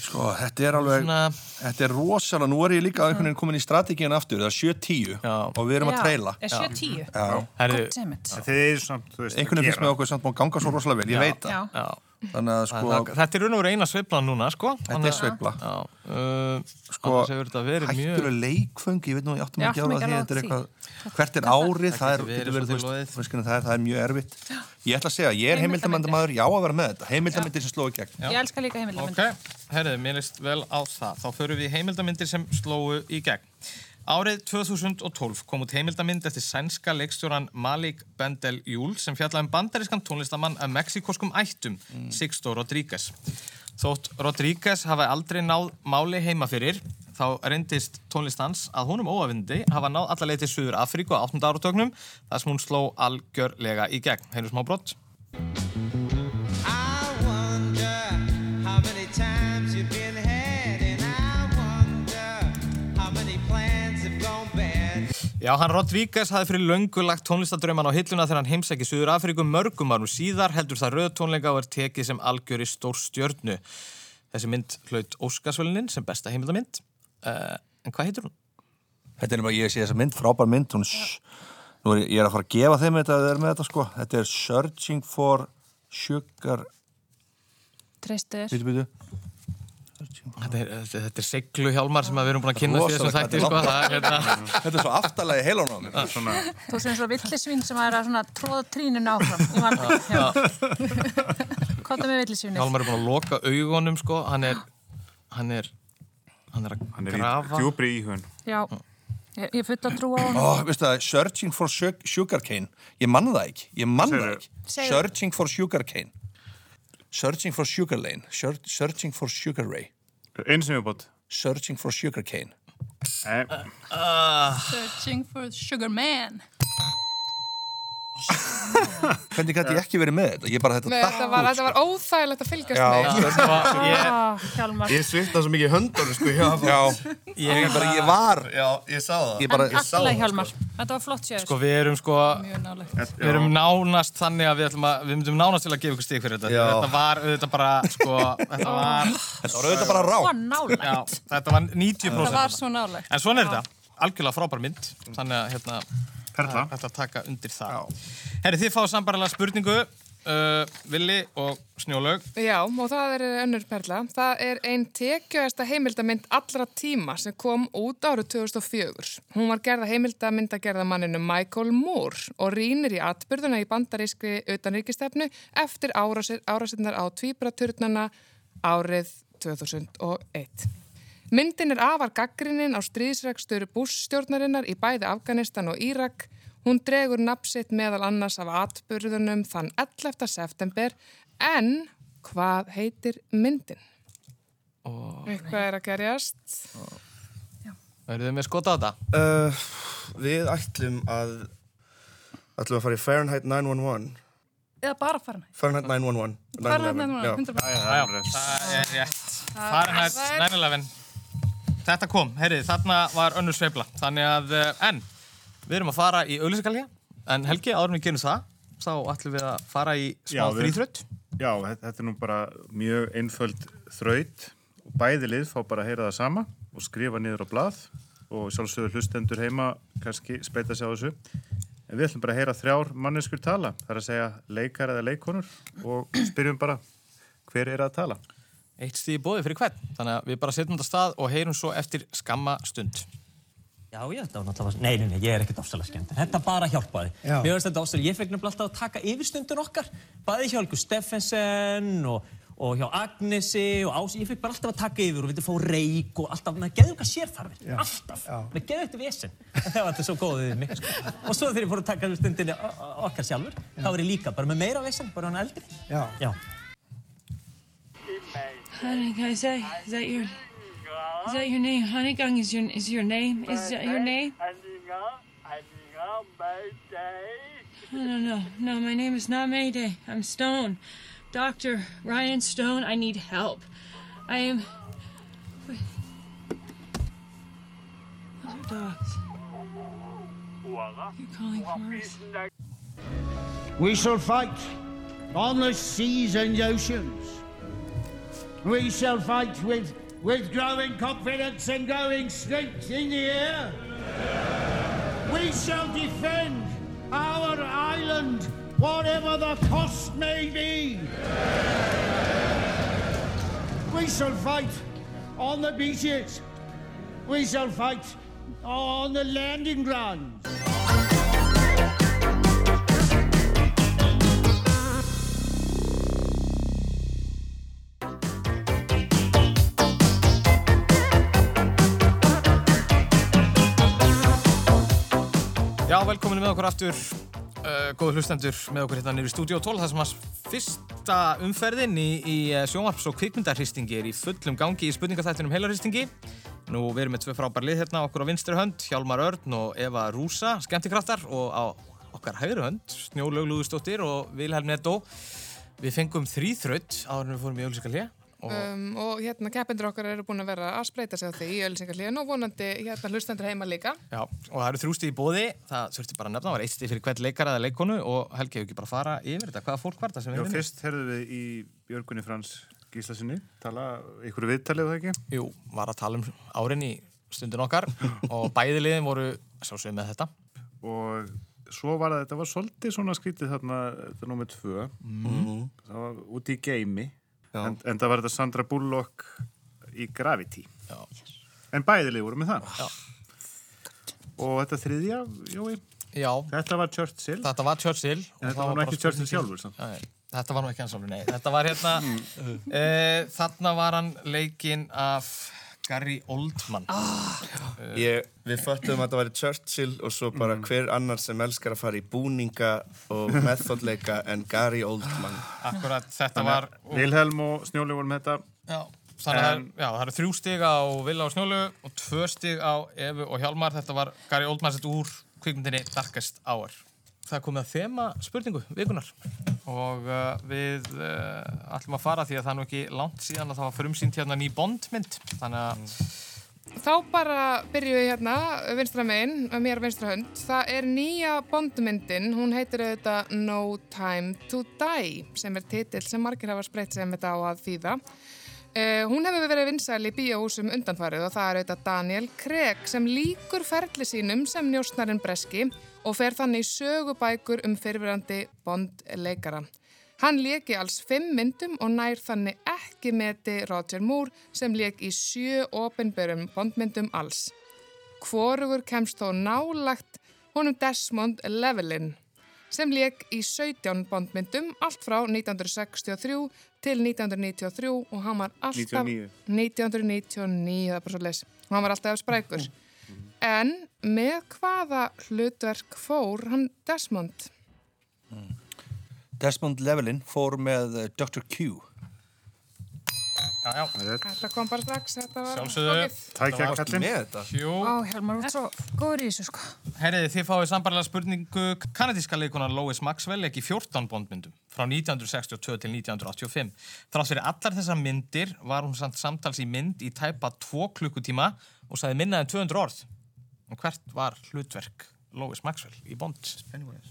Sko, þetta er alveg, Svona, þetta er rosalega, nú er ég líka einhvern veginn komin í strategíin aftur, það er 7-10 Já. og við erum að treyla. Er 7-10? Já. herri, Goddammit. Þið er samt, þú veist, Einhvern veginn finnst gera. með okkur samt búin að ganga svo rosalega vel, ég veit það. Já. já, þannig að sko Það- Þetta er raun og verið eina sveiflan núna, sko. Þetta er sveifla. Já, uh, sko, mjög... hættulega leikföng, ég veit nú, ég áttum ekki á það því þetta er eitthvað, hvert er árið, það er, það er, það er mjög erfitt. Ég ætla að segja, ég er heimildamöndamaður, já að vera með þetta, heimildamindir sem slói gegn. Ég elska líka heimildamönd. Ok, herriði, mér leist vel á það. Þá förum við í heimildamindir sem slóu í gegn. Árið 2012 kom út heimildamind eftir sænska leikstjóran Malik Bendel Júl sem fjallaði um bandarískan tónlistamann af mexikoskum ættum, Sixto Rodríguez. Þótt Rodríguez hafi aldrei náð máli heima fyrir, þá reyndist tónlistans að honum óafindi hafa náð allarleið til Suður Afríku á 8. áratögnum, þar sem hún sló algjörlega í gegn. Heyrðu smá brott. Já, hann Rodríguez hafði fyrir löngu lagt tónlistadrauman á hilluna þegar hann heimsæki Suður Afríku mörgum árum síðar heldur það röð tónleika og er tekið sem algjöri stór stjörnu. Þessi mynd hlaut Óskarsvölinin sem besta heimildamynd. Uh, en hvað heitir hún? Þetta er bara, ég sé þessa mynd, frábær mynd, hún, nú er ég, er að fara að gefa þeim þetta að þau eru með þetta sko, þetta er Searching for Sugar, Treystu þér. býtu, býtu, Þetta er, þetta, er seglu hjálmar sem að við erum búin að kynna fyrir þessum þætti, sko. þetta er er, hérna, þetta er svo aftalagi. Svona, Þú sem svo villisvín sem er að svona tróða tríninu áfram í. Kóta með villisvínið. hjálmar er búin að loka augunum, sko. Hann er, hann er, hann er að hann er í grafa. djúbri íhun. Já, ég, ég fulla trú á hann. Ó, veistu það, Searching for Su- Sugarcane, ég mann það ekki, ég mann það ekki. Segðu. Searching for Sugarcane, Searching for Sugar Lane, Sear- Searching for Sugar Ray, Einu sem ég búið. Searching for Sugarcane. Eh, Searching for Sugar Man. Hvernig gæti ég ekki verið með þetta? Ég bara þetta Nei, þetta, var, út, þetta var óþægilegt að fylgjast Já, með. Ég, Ah, Hjálmar. Ég svitna svo mikið í höndunum sko, já, Já, ég, bara, ég var, já, ég sá það. ég bara, Alla Hjálmar. Þetta var flott sér. sko, við erum, sko, Mjög nálegt. við erum nánast þannig að við ætlum að, við myndum nánast til að gefa ykkur stík fyrir þetta. Já. Þetta var, þetta bara, sko, þetta var, þetta var auðvitað bara rá. Ó, nálægt. já, þetta var 90%. Það var svo nálegt. En svona er þetta, algjörlega frábær mynd, þannig að hérna, Perla. þetta taka undir það. Herri, þið fáið sambarlega spurningu, uh, Vili og Snjólaug. Já, og það er önnur perla. Það er ein tekjuðasta heimildamind allra tíma sem kom út árið 2004. Hún var gerða heimildamind að gerða manninu Michael Moore og rínir í atbyrðuna í bandarískri utanríkistefnu eftir árásinnar á tvíburaturnana árið 2001. Myndin er afar gaggrinnin á stríðsregstur Bush-stjórnarinnar í bæði Afganistan og Írak. Hún dregur napsitt meðal annars af atbyrðunum þann 11. september en hvað heitir myndin? Oh. Eitthvað er að gerjast. Verðið þið með skota á þetta? Uh, við ætlum að ætlum að fara í Fahrenheit 911 Eða bara fara næ. Fahrenheit 911 Fahrenheit 9/11, já. 911, 100%. Já, það er rétt. Fahrenheit 9-11. Þetta kom, heyrið, þarna var önnur sveifla. Þannig að, eh, en, við erum að fara í auðlýsingalja, en Helgi, áður við gerum það, þá ætlum við að fara í smá fríþrött. Já, þetta, er nú bara mjög einföld þraut bæði lið fá bara að heyra það sama og skrifa niður á blað og sjálfsögur hlustendur heima kannski spreita sig á þessu. En við ætlum bara að heyra þrjár manneskur tala, það er að segja leikar eða leikonur og spyrjum bara hver er að tala. Eitt stíði bóði fyrir hvern, þannig að við bara setjum þetta stað og heyrum svo eftir skamma stund. Já, ég þetta var náttúrulega... Nei, nei, nei, ég er ekkert ofsalega skemmt. Þetta bara hjálpaði. Já. Mér finnst þetta ofsalega. Ég fekk nefnilega alltaf að taka yfirstundun okkar. Bæði hjá Helgu Steffensen og, og hjá Agnesi og Ási. Ég fekk bara alltaf að taka yfir og vildi fá reik og alltaf. Maður geði okkar sérþarfir. Já. Alltaf. Já. Maður geði þetta vesen. Það var þetta svo góðið við mig. Sko. Og svo þegar ég fór að taka o- okkar sjálfur, þá var ég líka bara með meira vesen, bara hann eldri. Já. Já. Honey, can I say? Is that your? Is that your name? Honeygang is your is your name? Is that your name? No, no, no, no. My name is not Mayday. I'm Stone, Doctor Ryan Stone. I need help. I am. Wait. Those are dogs. You're calling for us. We shall fight on the seas and oceans. We shall fight with, with growing confidence and growing strength in the air. We shall defend our island whatever the cost may be. We shall fight on the beaches. We shall fight on the landing grounds. Já, velkomin með okkur aftur, uh, góðu hlustendur með okkur hérna í Studio 12 þar sem að fyrsta umferðin í, í uh, sjónvarps- og kvikmyndarhristingi er í fullum gangi í spurningaþættinum heilarhristingi. Nú við erum með tvö frábær lið hérna okkur á vinstri hönd, Hjálmar Örn og Eva Rúsa, skemmtikraftar og á okkar hægri hönd, Snjólaug Lúðustóttir og Vilhelm Netto. Við fengum þrýþraut áður en við fórum í auðlýsingarlið. Og... Um, og hérna keppendur okkar eru búin að vera að spreita sig á því í öllisengarlíðin og vonandi hérna hlustendur heima líka. Já, og það eru þrjústi í bóði, það þurfti bara að nefna, það var eitt stíð fyrir hvert leikara eða leikonu og Helgi hefur ekki bara að fara yfir þetta, hvaða fólk var þetta sem Já, við vinnum? fyrst herðu við í Björgunni Frans Gíslasinni, tala ykkur viðtalið það ekki? Jú, var að tala um árin í stundin okkar og bæði liðin voru sjálfsögum með þetta. Og svo var það, þetta var svolítið svona skrítið þarna, þetta er nummið tvö, Mhm. það var úti í geimi, Já. En, en það var þetta Sandra Bullock í Gravity. Já. En bæðilegi voru með það. Já. Og þetta þriðja, Jói, Já, þetta var Churchill. þetta var Churchill. þetta það var bara ekki Churchill sjálfur, samt. Nei, þetta var nú ekki hans sjálfur, nei. Þetta var hérna, e, þarna var hann leikinn af Gary Oldman. Ég, við föttum að það væri Churchill og svo bara hver annar sem elskar að fara í búninga og methodleika en Gary Oldman. Akkurat, þetta var... Vilhelm og Snjóli voru með þetta. Já, þannig að En- það- já, það eru þrjú stig á Villa og Snjólu og tvö stig á Evu og Hjálmar. Þetta var Gary Oldman sett úr kvikmyndinni Darkest Hour. Það er komið að þema spurningu vikunar og uh, við uh, ætlum að fara því að það er nú ekki langt síðan að það var frumsýnt hérna ný Bondmynd. Þannig að Þá bara byrjum við hérna vinstra megin, mér vinstra hönd. Það er nýja bondmyndin, hún heitir auðvitað No Time to Die sem er titill sem margir hafa spreytt sem þetta á að þýða. Uh, hún hefur verið vinsæl í bíóhúsum undanfarið og það er auðvitað Daniel Craig sem líkur ferli sínum sem njósnarinn Breski og fer þannig sögubækur um fyrirverandi bondleikara. Hann lék í alls fimm myndum og nær þannig ekki meti Roger Moore sem lék í sjö opinberum bondmyndum alls. Hvorugur kemst þó nálagt honum Desmond Llewellyn sem lék í 17 bondmyndum allt frá 1963 til 1993 og hann var alltaf 99. 1999, það er bara svo les og hann var alltaf sprækur en með hvaða hlutverk fór hann Desmond? Desmond Llewellyn fór með uh, Dr. Q. Já, já. Þetta kom bara strax, þetta var Sjálfsögðu. flókið. Tækja? Jú. Ó, Helmar, þú ert svo góður í þessu, sko. Herriði, þið fáið sambarlega spurningu kanadíska leikunar Lois Maxwell ekki 14 bondmyndum frá 1962 til 1985. Þrátt fyrir allar þessar myndir var hún samt samtals í mynd í tæpa 2 klukkutíma og sagði minna en 200 orð. Og hvert var hlutverk Lois Maxwell í Bond? Pennywise.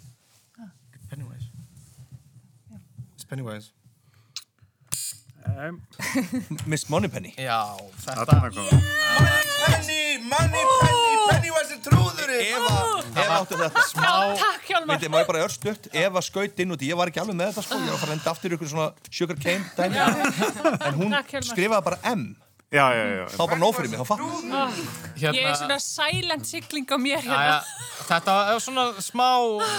Pennywise. Pennywise. Um, Miss Moneypenny. Já, þetta... Þarna kom. Penny, money, penny, Pennywise er trúðurinn. Eva, Eva átti þetta. Smá... Má ég bara örstuðt, Eva skaut inn út, ég var ekki alveg með þetta sko, ég var að fara að enda aftur í ykkur svona sugar cane dæmi, en hún skrifaði bara M, Já, já, já. þá bara nóg fyrir mig, þá fatt. Ég er svona silent sigling á mér Jæja, hérna. þetta var svona smá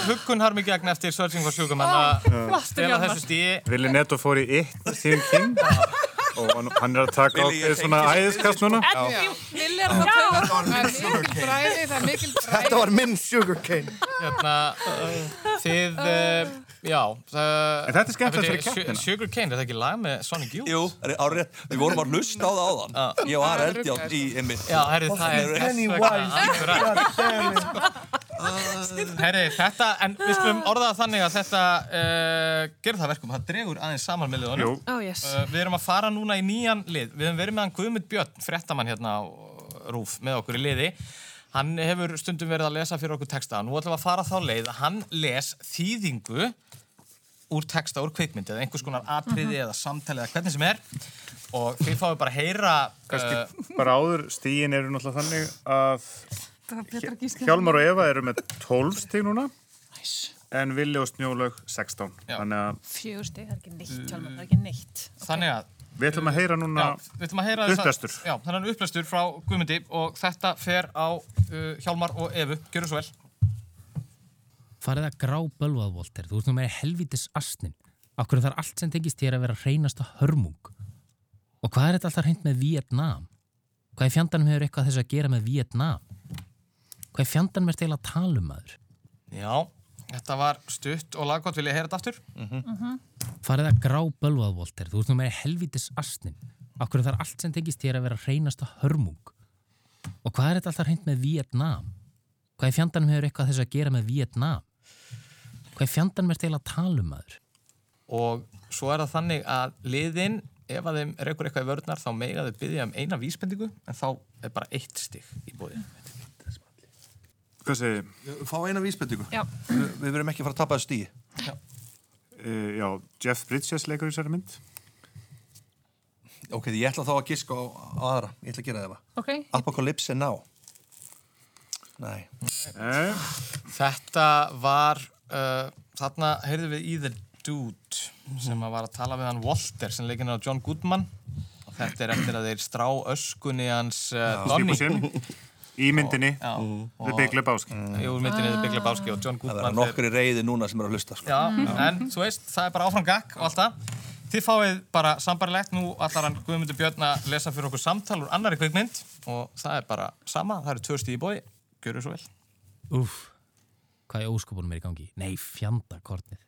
huggun harmi gegn eftir Searching for Sugar menn að Flottur stela Hjálmar. þessu stíi Vili Netto fór í It, Stephen King og hann- hann er að taka á Willi, ég svona æðiskast núna. Að. Þetta var minn sugar cane. hérna, þið, uh, já það, En þetta er skemmtilegt Bíddu, fyrir keppnina. Su- Sugar Cane, er það ekki lag með Sonic Youth? Jú, árið, við vorum að hlusta á það áðan, ég var eldjátt í einmitt. Já, herri, það er Pennywise. Herri, þetta, en við skulum orða það þannig að þetta uh, gerir það verkum, það dregur aðeins saman með liðunum. Jú. Oh, yes. Uh, við erum að fara núna í nýjan lið. Við höfum verið með hann Guðmund Björn, fréttamann hérna á Rúf, með okkur í liði. Hann hefur stundum verið að lesa fyrir okkur texta. Nú ætlum við að fara þá leið að hann les þýðingu úr texta, úr kvikmynd eða einhvers konar atriði eða samtali eða hvernig sem er og þið fáið bara að heyra Kannski uh, bara áður, stíin eru náttúrulega þannig að. Hjálmar og Eva eru með 12 stíg núna en Vili og Snjólaug 16. Þannig að Fjögur stig, það er ekki neitt, Hjálmar, það er ekki neitt. Þannig að við ætlum að heyra núna Já, við ætlum að heyra þessa- upplestur. Já, þannig upplestur frá Guðmundi og þetta fer á uh, Hjálmar og Evu. Gjörðu svo vel. Farið að grá bölvað, Volter. Þú ert nú með helvítis astnin. Akkur þar allt sem tengist þér að vera hreinasta hörmung. Og hvað er þetta alltaf hreint með Vietnam? Hvað í fjandanum hefur eitthvað þess að gera með Vietnam? Hvað í fjandanum er til að tala um maður? Já, þetta var stutt og laggótt. Vil ég heyra þetta aftur? Mhm. Farið að grá bölvað, Volter. Þú ert nú með helvítis astnin. Akkur þar allt sem tengist þér að vera hreinasta hörmung. Og hvað er þetta alltaf hreint með Vietnam? Hvað í fjandanum hefur eitthvað þess að gera með Vietnam? Hvað í fjandanum er til að tala um maður? Og svo er það þannig að liðin, ef að þeim reykur eitthvað í vörðnar, þá mega þau byggja um eina vísbendingu, en þá er bara eitt stig í bóði. Hvað segir þið? Fá eina vísbendingu. Já. Við, við verum ekki að fara að tapa þessu stíi. Uh, já, Jeff Bridges leikur í þessari mynd. Ok, ég ætla þá að giska á, á aðra. Ég ætla að gera það ef Ok. Apocalypse Now. Nei. Eh, Þetta var, uh, þarna heyrðum við í The Dude sem að var að tala við hann Walter sem leikinn á John Goodman og þetta er eftir að þeir strá öskunni hans uh, Donny. Í myndinni. The Big Lebowski. Jú, myndinni The Big Lebowski og John Það Goodman verða nokkri reyði núna sem eru að hlusta. Sko. Já, en þú veist, það er bara áfram gakk og allt það. Þið fáið bara sambarlegt, nú allar hann Guðmundur Björn að lesa fyrir okkur samtal úr annari kvikmynd og það er bara sama, það eru stíð í bóði, gjör svo vel. Úf, hvað er óskopunum er í gangi? Nei, fjanda kornið.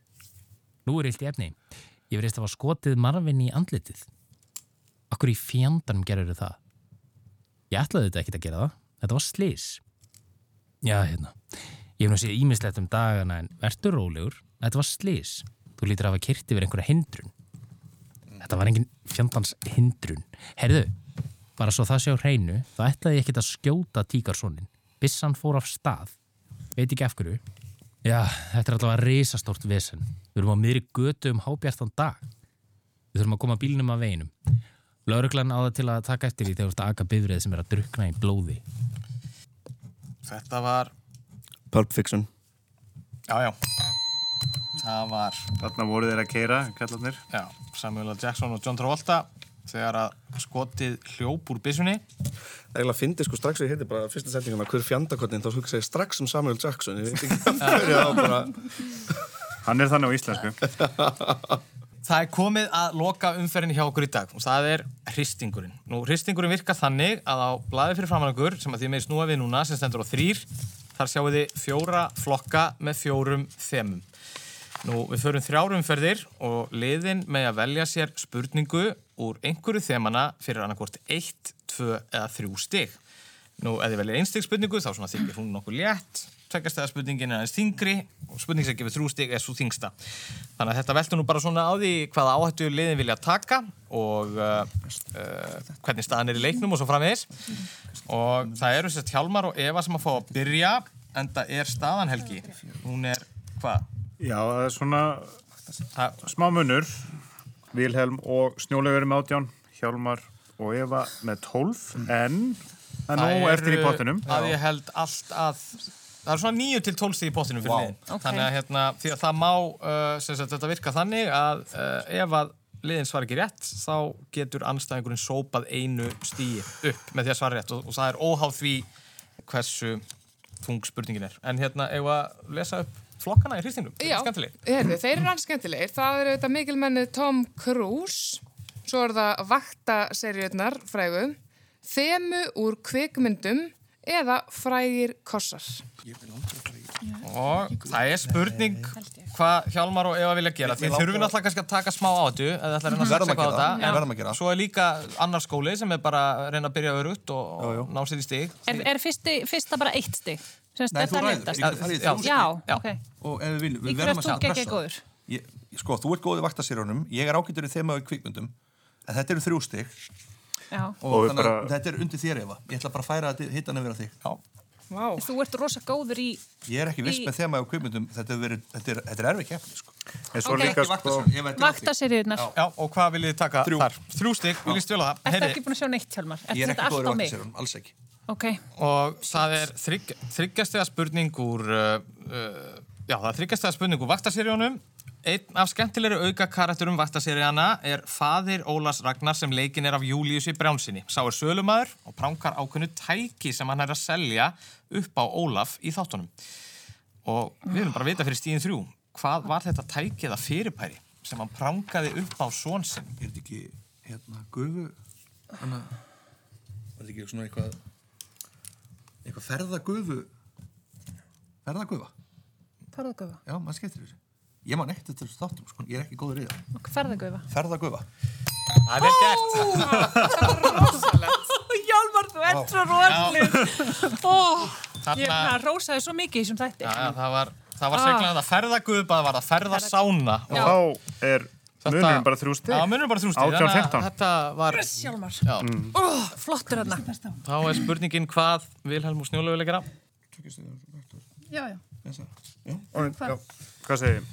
Nú er illt í efni. Ég verðist að hafa skotið marfinn í andlitið. Akkur í fjandanum gerur það? Ég ætlaði þetta ekkert að gera það. Þetta var slís. Já, hérna. Ég hef nú séð ímislegt um dagana en verður rólegur. Þetta var slís. Þú lítur að hafa kyrt yfir einhverja hindrun. Þetta var engin fjandans hindrun. Herðu, bara svo það sé á hreinu, þá ætlaði ég ekkert að skjóta tíkarsónin. Bissan fór af stað. Veit ekki af hverju. Já, þetta er allavega risastórt vesen. Við erum á miðri götu um hábjartan dag. Við þurfum að koma bílnum af veginum. Lauruglan á það til að taka eftir því þegar þú ert að aga bifrið sem er að drukna í blóði. Þetta var, Pulp Fiction. já, já, það var, Þarna voru þeir að keira, kallarnir. já, Samuel L. Jackson og John Travolta þegar að skotið hljóp úr byssunni. Það er eiginlega að fyndi sko strax ég heiti bara fyrsta setninguna hver fjandakotnin þá hugsa ég strax um Samuel Jackson ég veit ekki hvað það er bara Hann er þannig á íslensku. Það er komið að loka umferðinni hjá okkur í dag og það er hristingurinn. Nú, hristingurinn virkar þannig að á blaði fyrir framann okkur, sem að því með snúa við núna, sem stendur á þrýr, þar sjáum þið fjóra flokka með fjórum þemum. Nú, við förum þrjárumferðir og liðin með að velja sér spurningu úr einhverju þemana fyrir annarkvort 1, 2 eða 3 stig. Nú, ef þið velja einstig spurningu, þá þykir hún nokkuð létt, tveggjastega spurningin er aðeins þingri og spurning sem gefur þrjú stig er svo þingsta. Þannig að þetta veltur nú bara svona á því hvaða áhættu liðin vilja taka og uh, uh, hvernig staðan er í leiknum og svo framvegis. Og það eru sérst Hjálmar og Eva sem að fá að byrja, en það er staðan Helgi. Hún er, hvað? Já, það er svona Það, smá munur. Vilhelm og Snjólegur með átján, Hjálmar og Eva með 12, en það er nóg eftir í pottinum. að ég held allt að það er svona 9 til 12 stíð í pottinum fyrir Vá. liðin. Ok. þannig að hérna, því að það má uh, sem sagt, þetta virka þannig að uh, ef að liðin svar ekki rétt þá getur anstæðingurinn sópað einu stíi upp með því að svara rétt. Og, og það er óháð því hversu þung spurningin er. En hérna, ef að lesa upp flokkana í hristingum, Já, skemmtileg heyrðu, þeir eru alls skemmtilegir. Það eru þetta mikilmennið Tom Cruise, svo er það vaktaserjurnar frægu, þemu úr kvikmyndum eða frægir kossar. og það er spurning hvað Hjálmar og Eva vilja gera langar- þurfum náttúrulega kannski að taka smá á þetta eða ætla að reyna að Verðum saksa að eitthvað á gera það. þetta Já. en Verðum að gera það. svo er líka annar skóli sem er bara að reyna að byrja örugt og, og ná sér í stig Er, er fyrsti, fyrsta bara eitt stig? Nei, þú ræður. Já. ok. Og ef við við verðum að? Ég, sko, þú ert góð í vaktasýrjónum, ég er ágættur í þema í kvikmyndum, en þetta eru þrjú stig. Og, Og þannig að bara- þetta er undir þér Eva. Ég ætla bara að færa þetta hittan yfir á þig. Já. Vá. Þú ert rosa góður í... Ég er ekki viss Í- með þema í kvikmyndum, þetta er, verið, þetta er, þetta er erfið keppni, sko. En svo Ok. líka Ekki sko, þetta er. Já, og hvað viljið þið taka Þrjú. þar? Þrjú stig, viljið stjóla það? Ertu Heyri, ekki búin að sjá neitt, Hjálmar? Ég Ertu er þetta ekki góður í vaktasýrjónum, alls ekki. Ok. og það er þrygg, þryggjastega spurning úr uh, uh, Já, það er þryggjast að spurningu vaktaseríunum. Einn af skemmtilegri auka karakterum vaktaseríana er faðir Ólas Ragnar sem leikin er af Júliussi Brjánsinni. Sá er sölumæður og prankar ákveðnu tæki sem hann er að selja upp á Ólaf í þáttunum. Og við viljum bara vita fyrir stíðin þrjú, hvað var þetta tæki eða fyrirpæri sem hann prankaði upp á són sinn? Er þetta ekki, hérna, gufu, hana, var þetta ekki svona eitthvað, eitthvað ferðagufu, ferðagufa? Ferðagöfa. Já, maður skemmtir þessu. Ég man ekkert þetta þessu þáttum, sko, ég er ekki góður í það. Ferðagöfa. Ferðagufa. Það er vel gert. Hjálmar, þú ert svo Þarna- ég hann rósaði svo mikið í þessum þætti. Já, það var, það var Ah. seglan að ferðagupa, það var að ferðasána. Og þá er munurinn bara þrjú stig. Já, munurinn bara þrjú stig. 18-15. Þetta var... Hjálmar. Já. Mm. Ó, flottur þarna. Þá er spurningin hvað Vilhelm og Snjólaug vil gera. Já, já. Og- já. Hvað segir þið?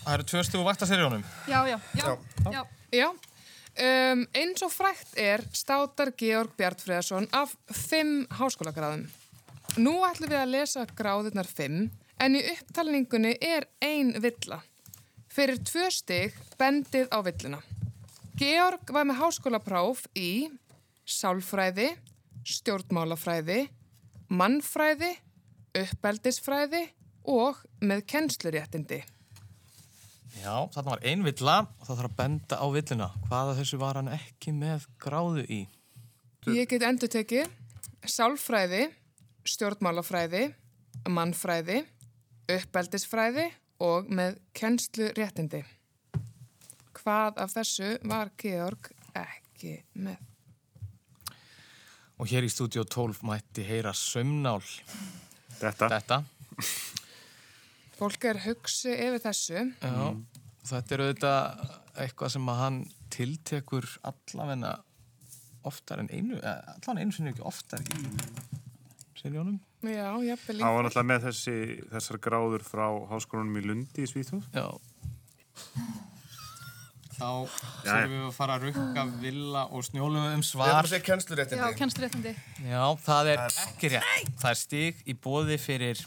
Það eru tvö stugu vaktaseríunum. Já, já, já. já. Já, um, eins og frækt er státar Georg Bjartfriðarsson af fimm háskólagráðum. Nú ætlum við að lesa gráðirnar fimm, en í upptalningunni er ein villa. Fyrir tvö stig bendið á villuna. Georg var með háskólapróf í sálfræði, stjórnmálafræði, mannfræði, uppeldisfræði og með kennsluréttindi. Já, þarna var ein villa og það þarf að benda á villuna. Hvaða þessu var hann ekki með gráðu í? Ég get endur tekið sálfræði, stjórnmálafræði, mannfræði, uppeldisfræði og með kennslu réttindi. Hvað af þessu var Georg ekki með? Og hér í stúdíu 12 mætti heyra sömnál. Þetta. Þetta. Fólk er hugsi yfir þessu. Já, þetta er auðvitað eitthvað sem að hann tiltekur allavegna oftar en einu, allavega einu sinni ekki oftar í serjónum. Já, jafnvel Hann var náttúrulega með þessi, þessar gráður frá háskólanum í Lundi í Svíþjóð. Já. Þá þurfum við að fara að rukka Villa og Snjólu um svar. Já, kennsluréttindi. Já, það er ekki rétt. Það er stig í bóði fyrir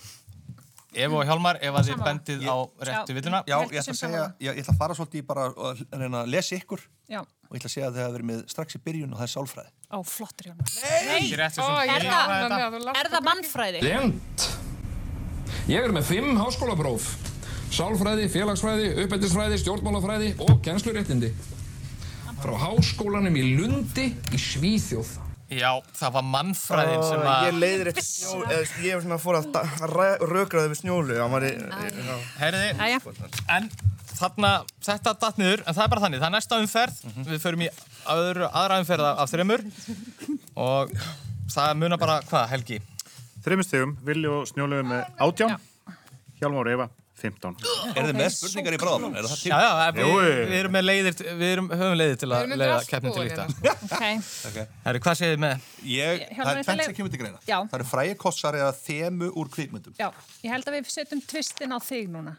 Eva og Hjálmar ef að þið bendið á réttu villuna. Já, ég ætla að segja, ég, ætla að fara svolítið í bara að reyna að lesa ykkur Já. og ég ætla að segja að þið hafa verið með strax í byrjun og það er sálfræði. Ó, flottur Hjálmar. Ég Er það- Er það mannfræði? Lent. Ég er með fimm háskólapróf. Sálfræði, félagsfræði, uppeldisfræði, stjórnmálafræði og kennsluréttindi. Frá háskólanum í Lundi í Svíþjóð. Já, það var mannfræðin sem að... Ég leiðir snjólu, eða ég var svona fór að rökraði við snjólu. Hann var í, já. Heyriði, Jæja. en þarna, þetta datt niður, en það er bara þannig, það er næsta umferð, við förum í öðru, aðra umferð af, þreymur og það munar bara, hvað, Helgi? Þreymur stegum, Villi og Snjólaug með átján, Hjálmar og Eva 15. Er þið með spurningar í bráðamann? Er það til? Já, já, við, við erum með leiðir, við erum, höfum leiðir til Við að erum leiða keppnin til líkta. hérna. Ok. Herri, hvað segir þið með? Ég, það er leið- sem kemur til greina. Já. Það eru frægi kossar eða þemu úr kvikmyndum. Já, ég held að við setjum tvistin á þig núna.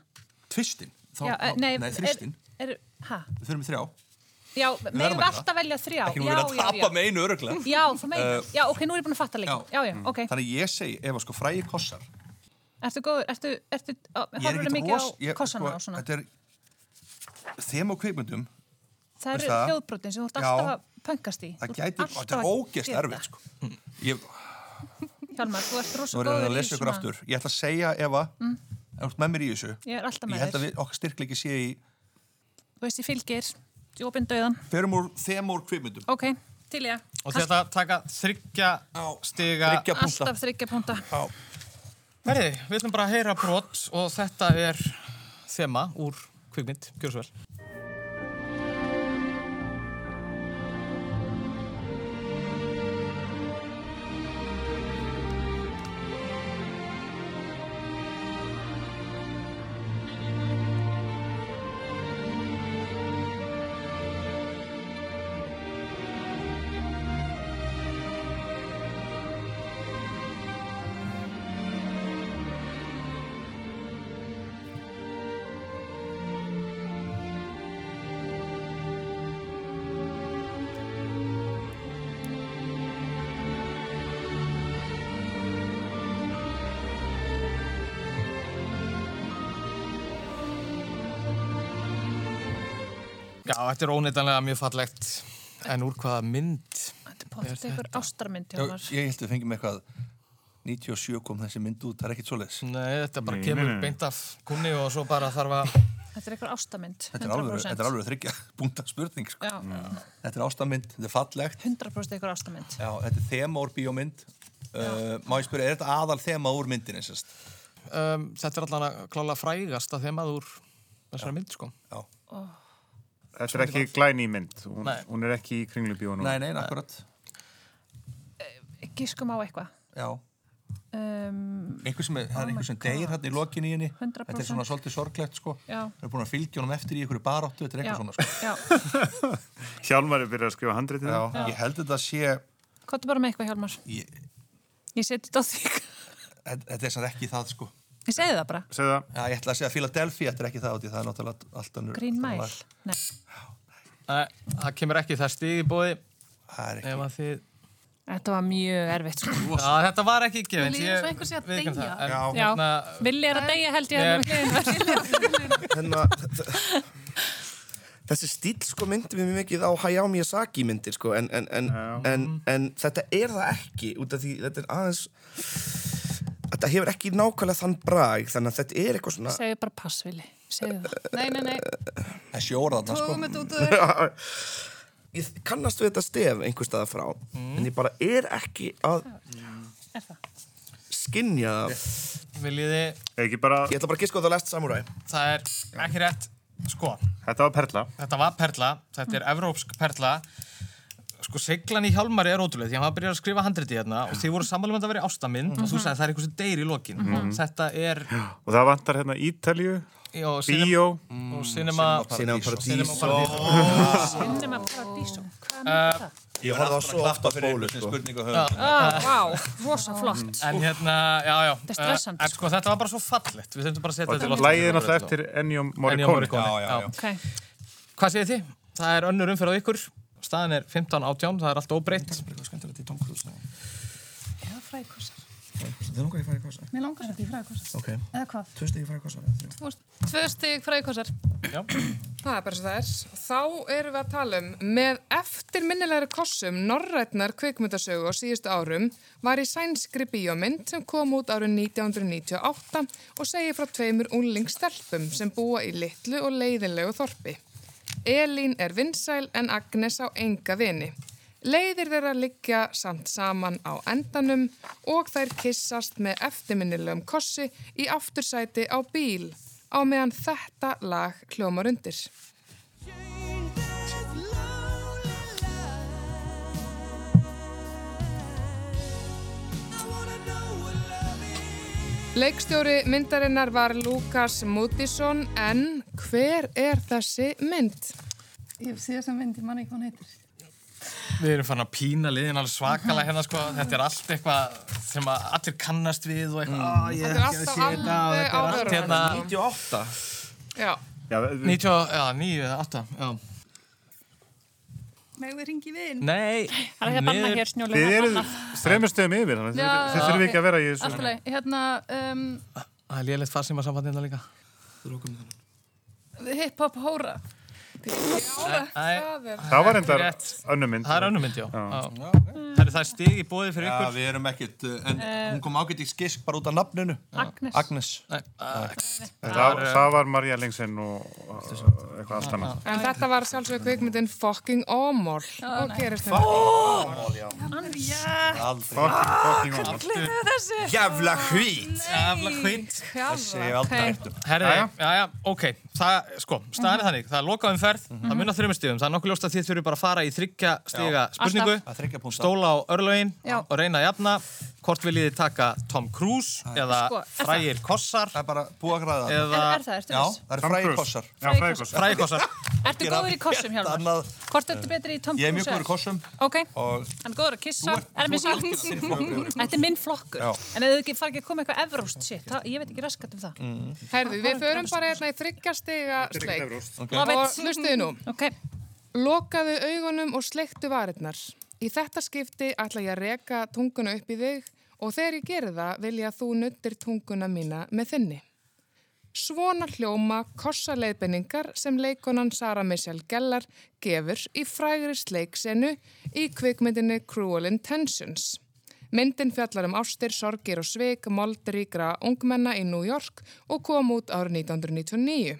Tvistin? Þá, Já, eh, þá, nei, þristin. Við þurfum í þrjá. Já, við gera alltaf velja þrjá. Ekki nú já, verið að já, tapa með einu öruglega. Já, þú meinar. Uh, já, ok, nú er ég búin að fatta leikin. Já, já, ok. Þannig ég segi, ef að sko frægi kossar. Ertu góður, ertu, ertu, Ég er horfirðu ekkert mikið á ég- kossana sko, og svona? Þetta er þemu úr kvikmyndum. Það eru hljóðbrotin sem þú ert alltaf að pöngast í. Það Þú gæti, þetta er að gera erfitt, sko. Ég. Hjálmar, þú ert nú rosa er það góður að í lesa ykkur svona... aftur. Ég ætla að segja, Eva, Mm. ef þú ert með mér í þessu. Ég er alltaf Ég með held að þér. við, okkar styrkleiki sé í, Þú veist, ég fylgir, djópin döðan. ferum úr þemu úr kvikmyndum. Ok, til ég. Og þetta taka þryggja stiga... Alltaf þryggja púnta. Herri, við ætlum bara heyra brot og þetta er þema úr kvikmynd, gjör svo vel. Já, þetta er óneitanlega mjög fallegt. En úr hvaða mynd? Þetta er potið ykkur ástarmynd hjá Já, ég held að við fengjum eitthvað 97 kom þessi mynd út, það er ekkit svoleiðis. Nei, þetta bara Nei, kemur nei, nei. beint af kunni og svo bara þarf að... Þetta er ykkur ástarmynd. Þetta er alveg, þryggja búnda spurning, sko. Já. Þetta er ástamynd, þetta er fallegt. 100% ykkur ástarmynd. Já, þetta er þema úr bíómynd. Uh, má ég spyrja, er þetta aðal þema úr myndinni, sérst? Um, þetta er allan að klála frægasta þemað úr þessari mynd, sko. Já. Þetta er ekki glæni mynd, hún, hún er ekki í kringlubíónum. Nei, nei, akkurat. Gískum á eitthvað. Já. Um, Einhver sem er, það Oh er einhver sem deyr hann í lokin í henni. 100%. Þetta er svona svolítið sorglegt, sko. Já. Það er búin að fylgja honum eftir í einhverju baráttu, þetta er eitthvað svona, sko. Já. Hjálmar er byrjað að skrifa Já. ég held þetta sé, Kottu bara með eitthvað, Hjálmar. ég, Ég seti þetta á þig. þetta þetta er samt ekki það, sko. Ég segi það bara. Segð það. Já, ég ætla að segja Philadelphia, þetta er ekki það, út í það er náttúrulega allt önnur. Green Mile. Nei. Nei, það kemur ekki það stig í bóði. Það er ekki. Ef að þið... Þetta var mjög erfitt, sko. Já, þetta var ekki gefins. Mér líður svo einhver sé að deyja. það, en Já. hérna- Villi er að deyja held ég Ég- hérna. Hérna, þessi stíl sko myndi við mjög mikið á Hayao Miyazaki myndir sko en, en, en, en, en þetta er það ekki út af því þetta er aðeins þetta hefur ekki nákvæmlega þann brag þannig að þetta er eitthvað svona Segðu bara pass, Villi. Segðu það. Nei, nei, nei. Það er sjóra þarna, Tókum þetta út úr ég kannast við þetta stef einhver staða frá en ég bara er ekki að Er það? skinja Viljiði Ekki bara ég ætla bara að giska á það lest samurai Það er ekki rétt, sko. Þetta var perla. Þetta var perla, þetta er evrópsk perla. Sko, seglan í Hjálmari er ótrúlega því að hann var byrjað að skrifa handriti hérna og þið voru sammálum að þetta veri ástamynd og þú sagði það er eitthvað sem deyr í lokin. Mhm. Þetta er... Og það vantar hérna Ítalju, Bíó. og Cinema... Cinema Paradiso. Cinema Paradiso. Hvað er Uh, það? Ég horfði á svo oft á bólu sko. spurningu Já. Ah, vá, rosa flott. En hérna, já, já. Þetta er stressandi, Uh, en sko, þetta var bara svo fallegt. Við þurfum bara að setja þetta í lægið er náttúrulega eftir Ennio Morricone. Hvað segir þið? Það er önnur umferð á ykkur. Staðan er 15-18, það er allt óbreytt. Eða frækossar. Það langar ég að fara í kossa Mér langar þetta í frækossar. Ok. Eða hvað? Tvö í kossa Tvö stig frækossar. Já. Það er bara svo það er. Þá erum við að tala um með eftirminnilegri kossum norrætnar kvikmyndasögu á síðustu árum var í sænskri bíómynd sem kom út árið 1998 og segir frá tveimur unglingstelpum sem búa í litlu og leiðinlegu þorpi. Elín er vinsæl en Agnes á enga vini. Leiðir þeirra liggja samt saman á endanum og þær kissast með eftirminnilegum kossi í aftursæti á bíl á meðan þetta lag hljómar undir. Leikstjóri myndarinnar var Lukas Moodysson en hver er þessi mynd? Ég hef síðast að mynd, ég man ekki hvað hún heitir. Við erum fann að pína liðin alveg svakalega hérna sko. Þetta er allt eitthvað sem að allir kannast við og eitthvað. Mm. Ég Þetta er alltaf sé þetta og alveg þetta er allt hérna. 98 Já. Já, við- 90, já, 9 eða 8, já. Megum við ringi við inn? Nei. Það er ekki að banna hér snjóli. Þið eruð þreymur stöðum yfir, þannig þið- þurfum ekki að vera í þessu. Alltaf leið, hérna, um, Það er lélægt farsíma samband hérna líka. hip-hop hóra. Það var endar önnum mynd. Það er önnum mynd, já. það er stig í bóði fyrir Já, ykkur. við erum ekkert, uh, en Eh. hún kom ágætt í skisk bara út af nafninu. Agnes. Agnes. Nei, Það, það var Marja Lengsen og og eitthvað allt annað. En þetta var sjálfsög kvikmyndin Fucking Ómól hérna. Já. Fucking Ómól. Jävla hvít. Jafla hvít. Hef ég aldrei já, ok. Það, sko, staðan er þannig. Það er lokaðum ferð, það mun á þreymur stigum. Það er nokkuð ljóst að þið þurfum bara að fara í þryggja stiga spurningu, stóla á örlögin Já. og reyna að jafna. Hvort viljið þið taka Tom Cruise eða Sko, er frægir kossar Það er bara búið að græða eða Er, er það, Já, það Tom frægir Cruise. kossar. Frægir kossar. Ertu góður í kossum, Hjálmar? Annað, Hvort ertu betri í Tom ég er mjög Cruise? góður í kossum Ok, og hann er góður að kissa. Er. Þetta er minn flokkur. En ef þið fara ekki að koma eitthvað evróst shit, ég veit ekki raskat um það. Herðu, við förum bara hérna í þryggja stiga sleik. Og hlustuðu nú. Ok, Lokaðu augunum og sleiktu varirnar. Í þetta skipti ætla ég að reka tunguna upp í þig og þegar ég geri það vil ég að þú nuttir tunguna mína með þinni. Svona hljóma kossaleiðbenningar sem leikonan Sara Michelle Gellar gefur í frægri sleiksenu í kvikmyndinni Cruel Intentions. Myndin fjallar um ástir, sorgir og sveik moldríkra ungmenna í New York og kom út árið 1999.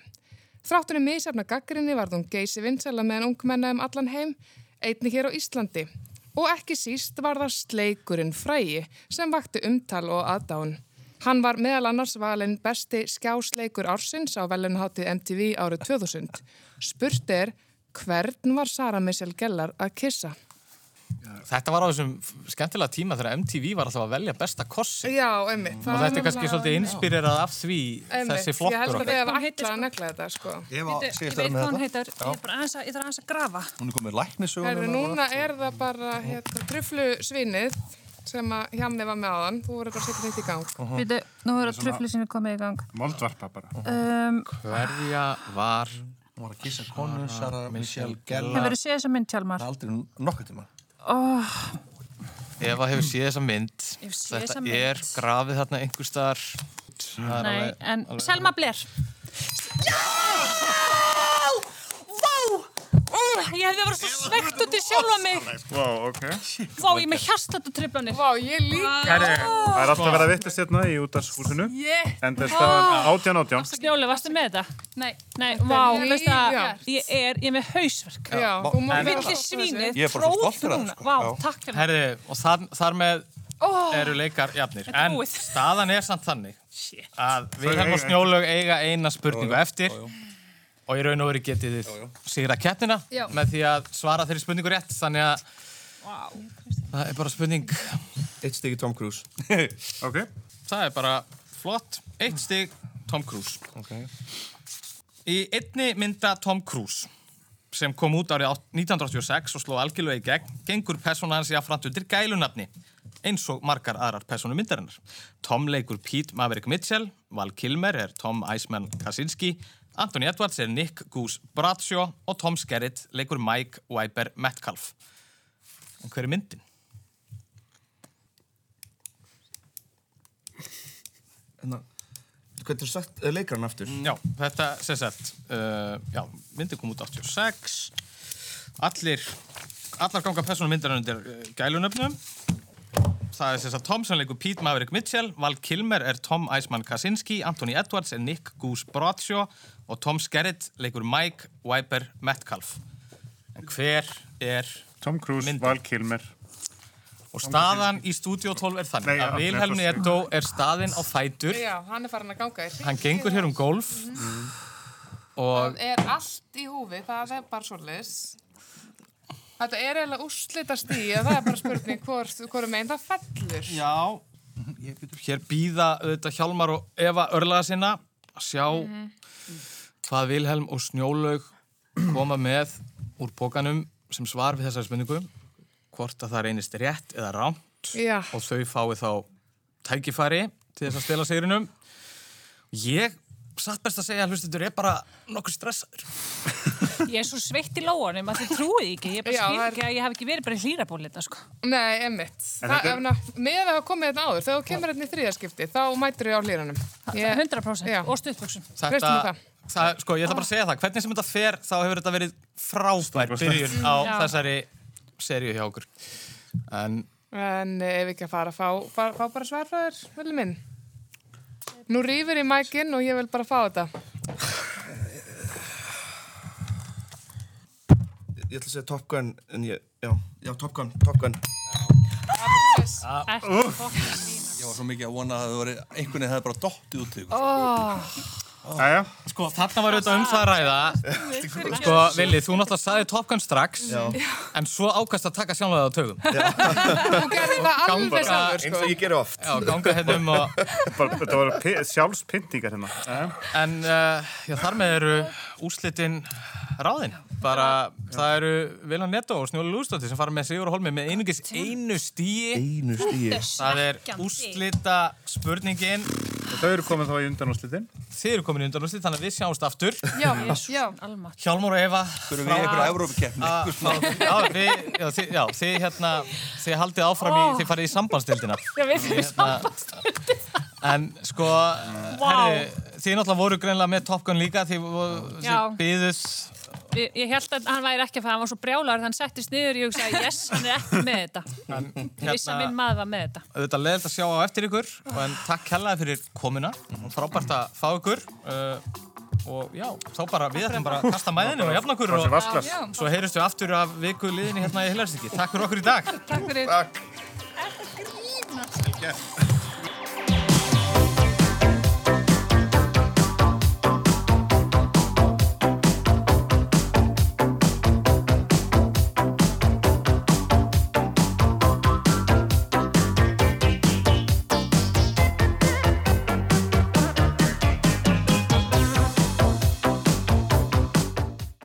Þráttunni misafna gaggrinni varð hún geysi vinsæla meðan ungmenna um allan heim, einni hér á Íslandi. Og ekki síst var það sleikurinn frægi sem vakti umtal og aðdán. Hann var meðal annars valinn besti skjásleikur ársins á velunháttið MTV árið 2000. Spurt er, hvern var Sara Michelle Gellar að kissa? Þetta var á þessum skemmtilega tíma þegar MTV var alltaf að velja besta kossi. Já, einmitt. Og þetta er kannski svolítið inspirerað af því þessi flokkur Ég held að við hefum ætlað að negla þetta, sko. Ég veit það hvað hún heitir, ég er bara aðeins að, ég þarf aðeins að grafa. Hún er komið læknisögun. Núna er það bara hérna, truflu svinið sem að hjá mig var með áðan. Þú voru bara að setja þetta í gang. Nú er Það er að svona- trufli sinni komið í gang. Moldvarpa bara. Um, Hverja var... Hún var að kissa konu, Sara Michelle Gellar. Hefur þið séð þessa mynd, Hjalmar? Aldrei nokkuð tíma. Oh, Eva hefur séð þessa mynd. Séð þessa Þetta mynd. er grafið þarna einhver er nei, alveg- en alveg- Selma Blair. Vá! Ég hefði verið svo svegt út í sjálfa mig. Vá, ok. Vá, ég með hjartat og triplanir. Vá, ég líka. Herri, það er alltaf verið að vittast hérna í útashúsinu. Yeah. En það er staðan átján átján. Snjóli, varstu með þetta? Nei. Nei, vá, er veistu að ég er, ég er með hausverk. Þú Villi er af tróð sko. Vá, Já. takk fyrir. Herði, og þar, þar með Ó. eru leikar jafnir. En staðan er samt þannig Shit. að við hefum eiga- snjólög eiga eina spurningu eftir jú. Og í raun og veru getið þið sigra keppnina með því að svara þeirri spurningu rétt. Þannig að það er bara spurning. Eitt styggi Tom Cruise. Ok. Það er bara flott. Eitt stig Tom Cruise. Ok. Í einni mynda Tom Cruise sem kom út árið átt- 1986 og sló algjörlega í gegn, gengur persóna hans jafnframt undir gælunafni, eins og margar aðrar persónu myndarinnar. Tom leikur Pete Maverick Mitchell, Val Kilmer er Tom Iceman Kaczynski, Anthony Edwards er Nick Goose Braccio og Tom Skerritt leikur Mike Wyper Metcalf. En hver er myndin? Hérna, Hvernig er sagt uh, leikaran aftur? Já, þetta sem sagt, uh, já, myndin kom út 86, allir, allar ganga persónum myndir undir uh, gælunöfnum. Það er sem sagt Tom sem leikur Pete Maverick Mitchell, Val Kilmer er Tom Iceman Kaczynski, Anthony Edwards er Nick Goose Braccio og Tom Skerritt leikur Mike Wyper Metcalf. En hver er Tom Cruise, myndin? Val Kilmer. Og staðan í Studio 12 er þannig Nei, að Vilhelm nei, Neto er staðinn á fætur, Já, hann er farin að ganga hann gengur hér um golf og Það er allt í húfi, það er bara svoleiðis. Þetta er eiginlega úrslita stíð, það er bara spurning hvort, meginn það fellur. Já, hér býða auðvitað Hjálmar og Eva örlaða sinna að sjá hvað Vilhelm og Snjólaug koma með úr pókanum sem svar við þessari spurningu. Hvort að það reynist rétt eða rámt Já. og þau fái þá tækifæri til þess að stela sigrinum. Ég satt best að segja að hlustendur er bara nokkuð stressaður Ég er svo sveitt í lóanum að þið trúið ekki. Ég bara Já, skil er- ekki að ég hef ekki verið bara í hlýrabólita, sko. Nei, emmitt. En þetta Með að hafa komið þetta áður, þegar þú kemur hérna í þriðaskipti, þá mætur við á hlýranum. 100% Já. og. Treystu þetta, sko, ég ætla bara að segja það hvernig sem þetta fer þá hefur þetta verið frábær byrjun á Já. þessari seríu hjá okkur en En ef ekki að fara, fá, fá, fá bara svar frá þér, vilja minn. Nú rýfur í mækinn og ég vil bara fá þetta. Ég ætla að segja Top Gun, en ég, já, já, Top Gun, Top Gun. Ég var svo mikið að vona að það voru einhvern veginn hefði bara út í ykkur. Jæja. Sko, þarna var auðvitað um það að ræða Sko, Vili, þú náttúrulega saði Top Gun strax Já. En svo ákast að taka sjálflega á tögum Þú gerði það alveg sjálfur, Eins sko. og ég ger oft. Já, ganga hérna um og Bara- Þetta voru pi- sjálfspyntingar hérna. En uh, já, þar með eru úrslitin ráðin Bara, það eru Viljan Netto og Snjóli Lústóttir sem fara með Sigur og Holmi með einungis einu stíi Einu stíi. Það er úrslita spurningin Og þau eru komin þá í undanúslitin. Þið eru komin í undanúrslit, þannig að við sjáumst aftur Já, já. Almat. Hjálmar og Eva Þurfum við í einhverja Evrópukeppni. Ah, Já, við, já, þið, já, þið hérna þið haldið áfram í, þið farið í sambandstildina Já, við fyrir Hérna, En sko, herri, þið náttúrulega voru greinlega með Top Gun líka því Já. þið byðuð Ég, ég held að hann væri ekki að fara, hann var svo brjálar þannig hann settist niður og ég hugsaði, yes, hann er ekki með þetta. Ég vissi að minn maður var með þetta. auðvitað leðilt að sjá á eftir ykkur en takk hellaði fyrir komuna og frábært að fá ykkur uh, og já, þá bara við ætlum bara að kasta mæðinu og jafna okkur og svo heyrjumst við aftur af viku liðinni hérna í Heilarsiki Takk fyrir okkur í dag Takk fyrir. Takk.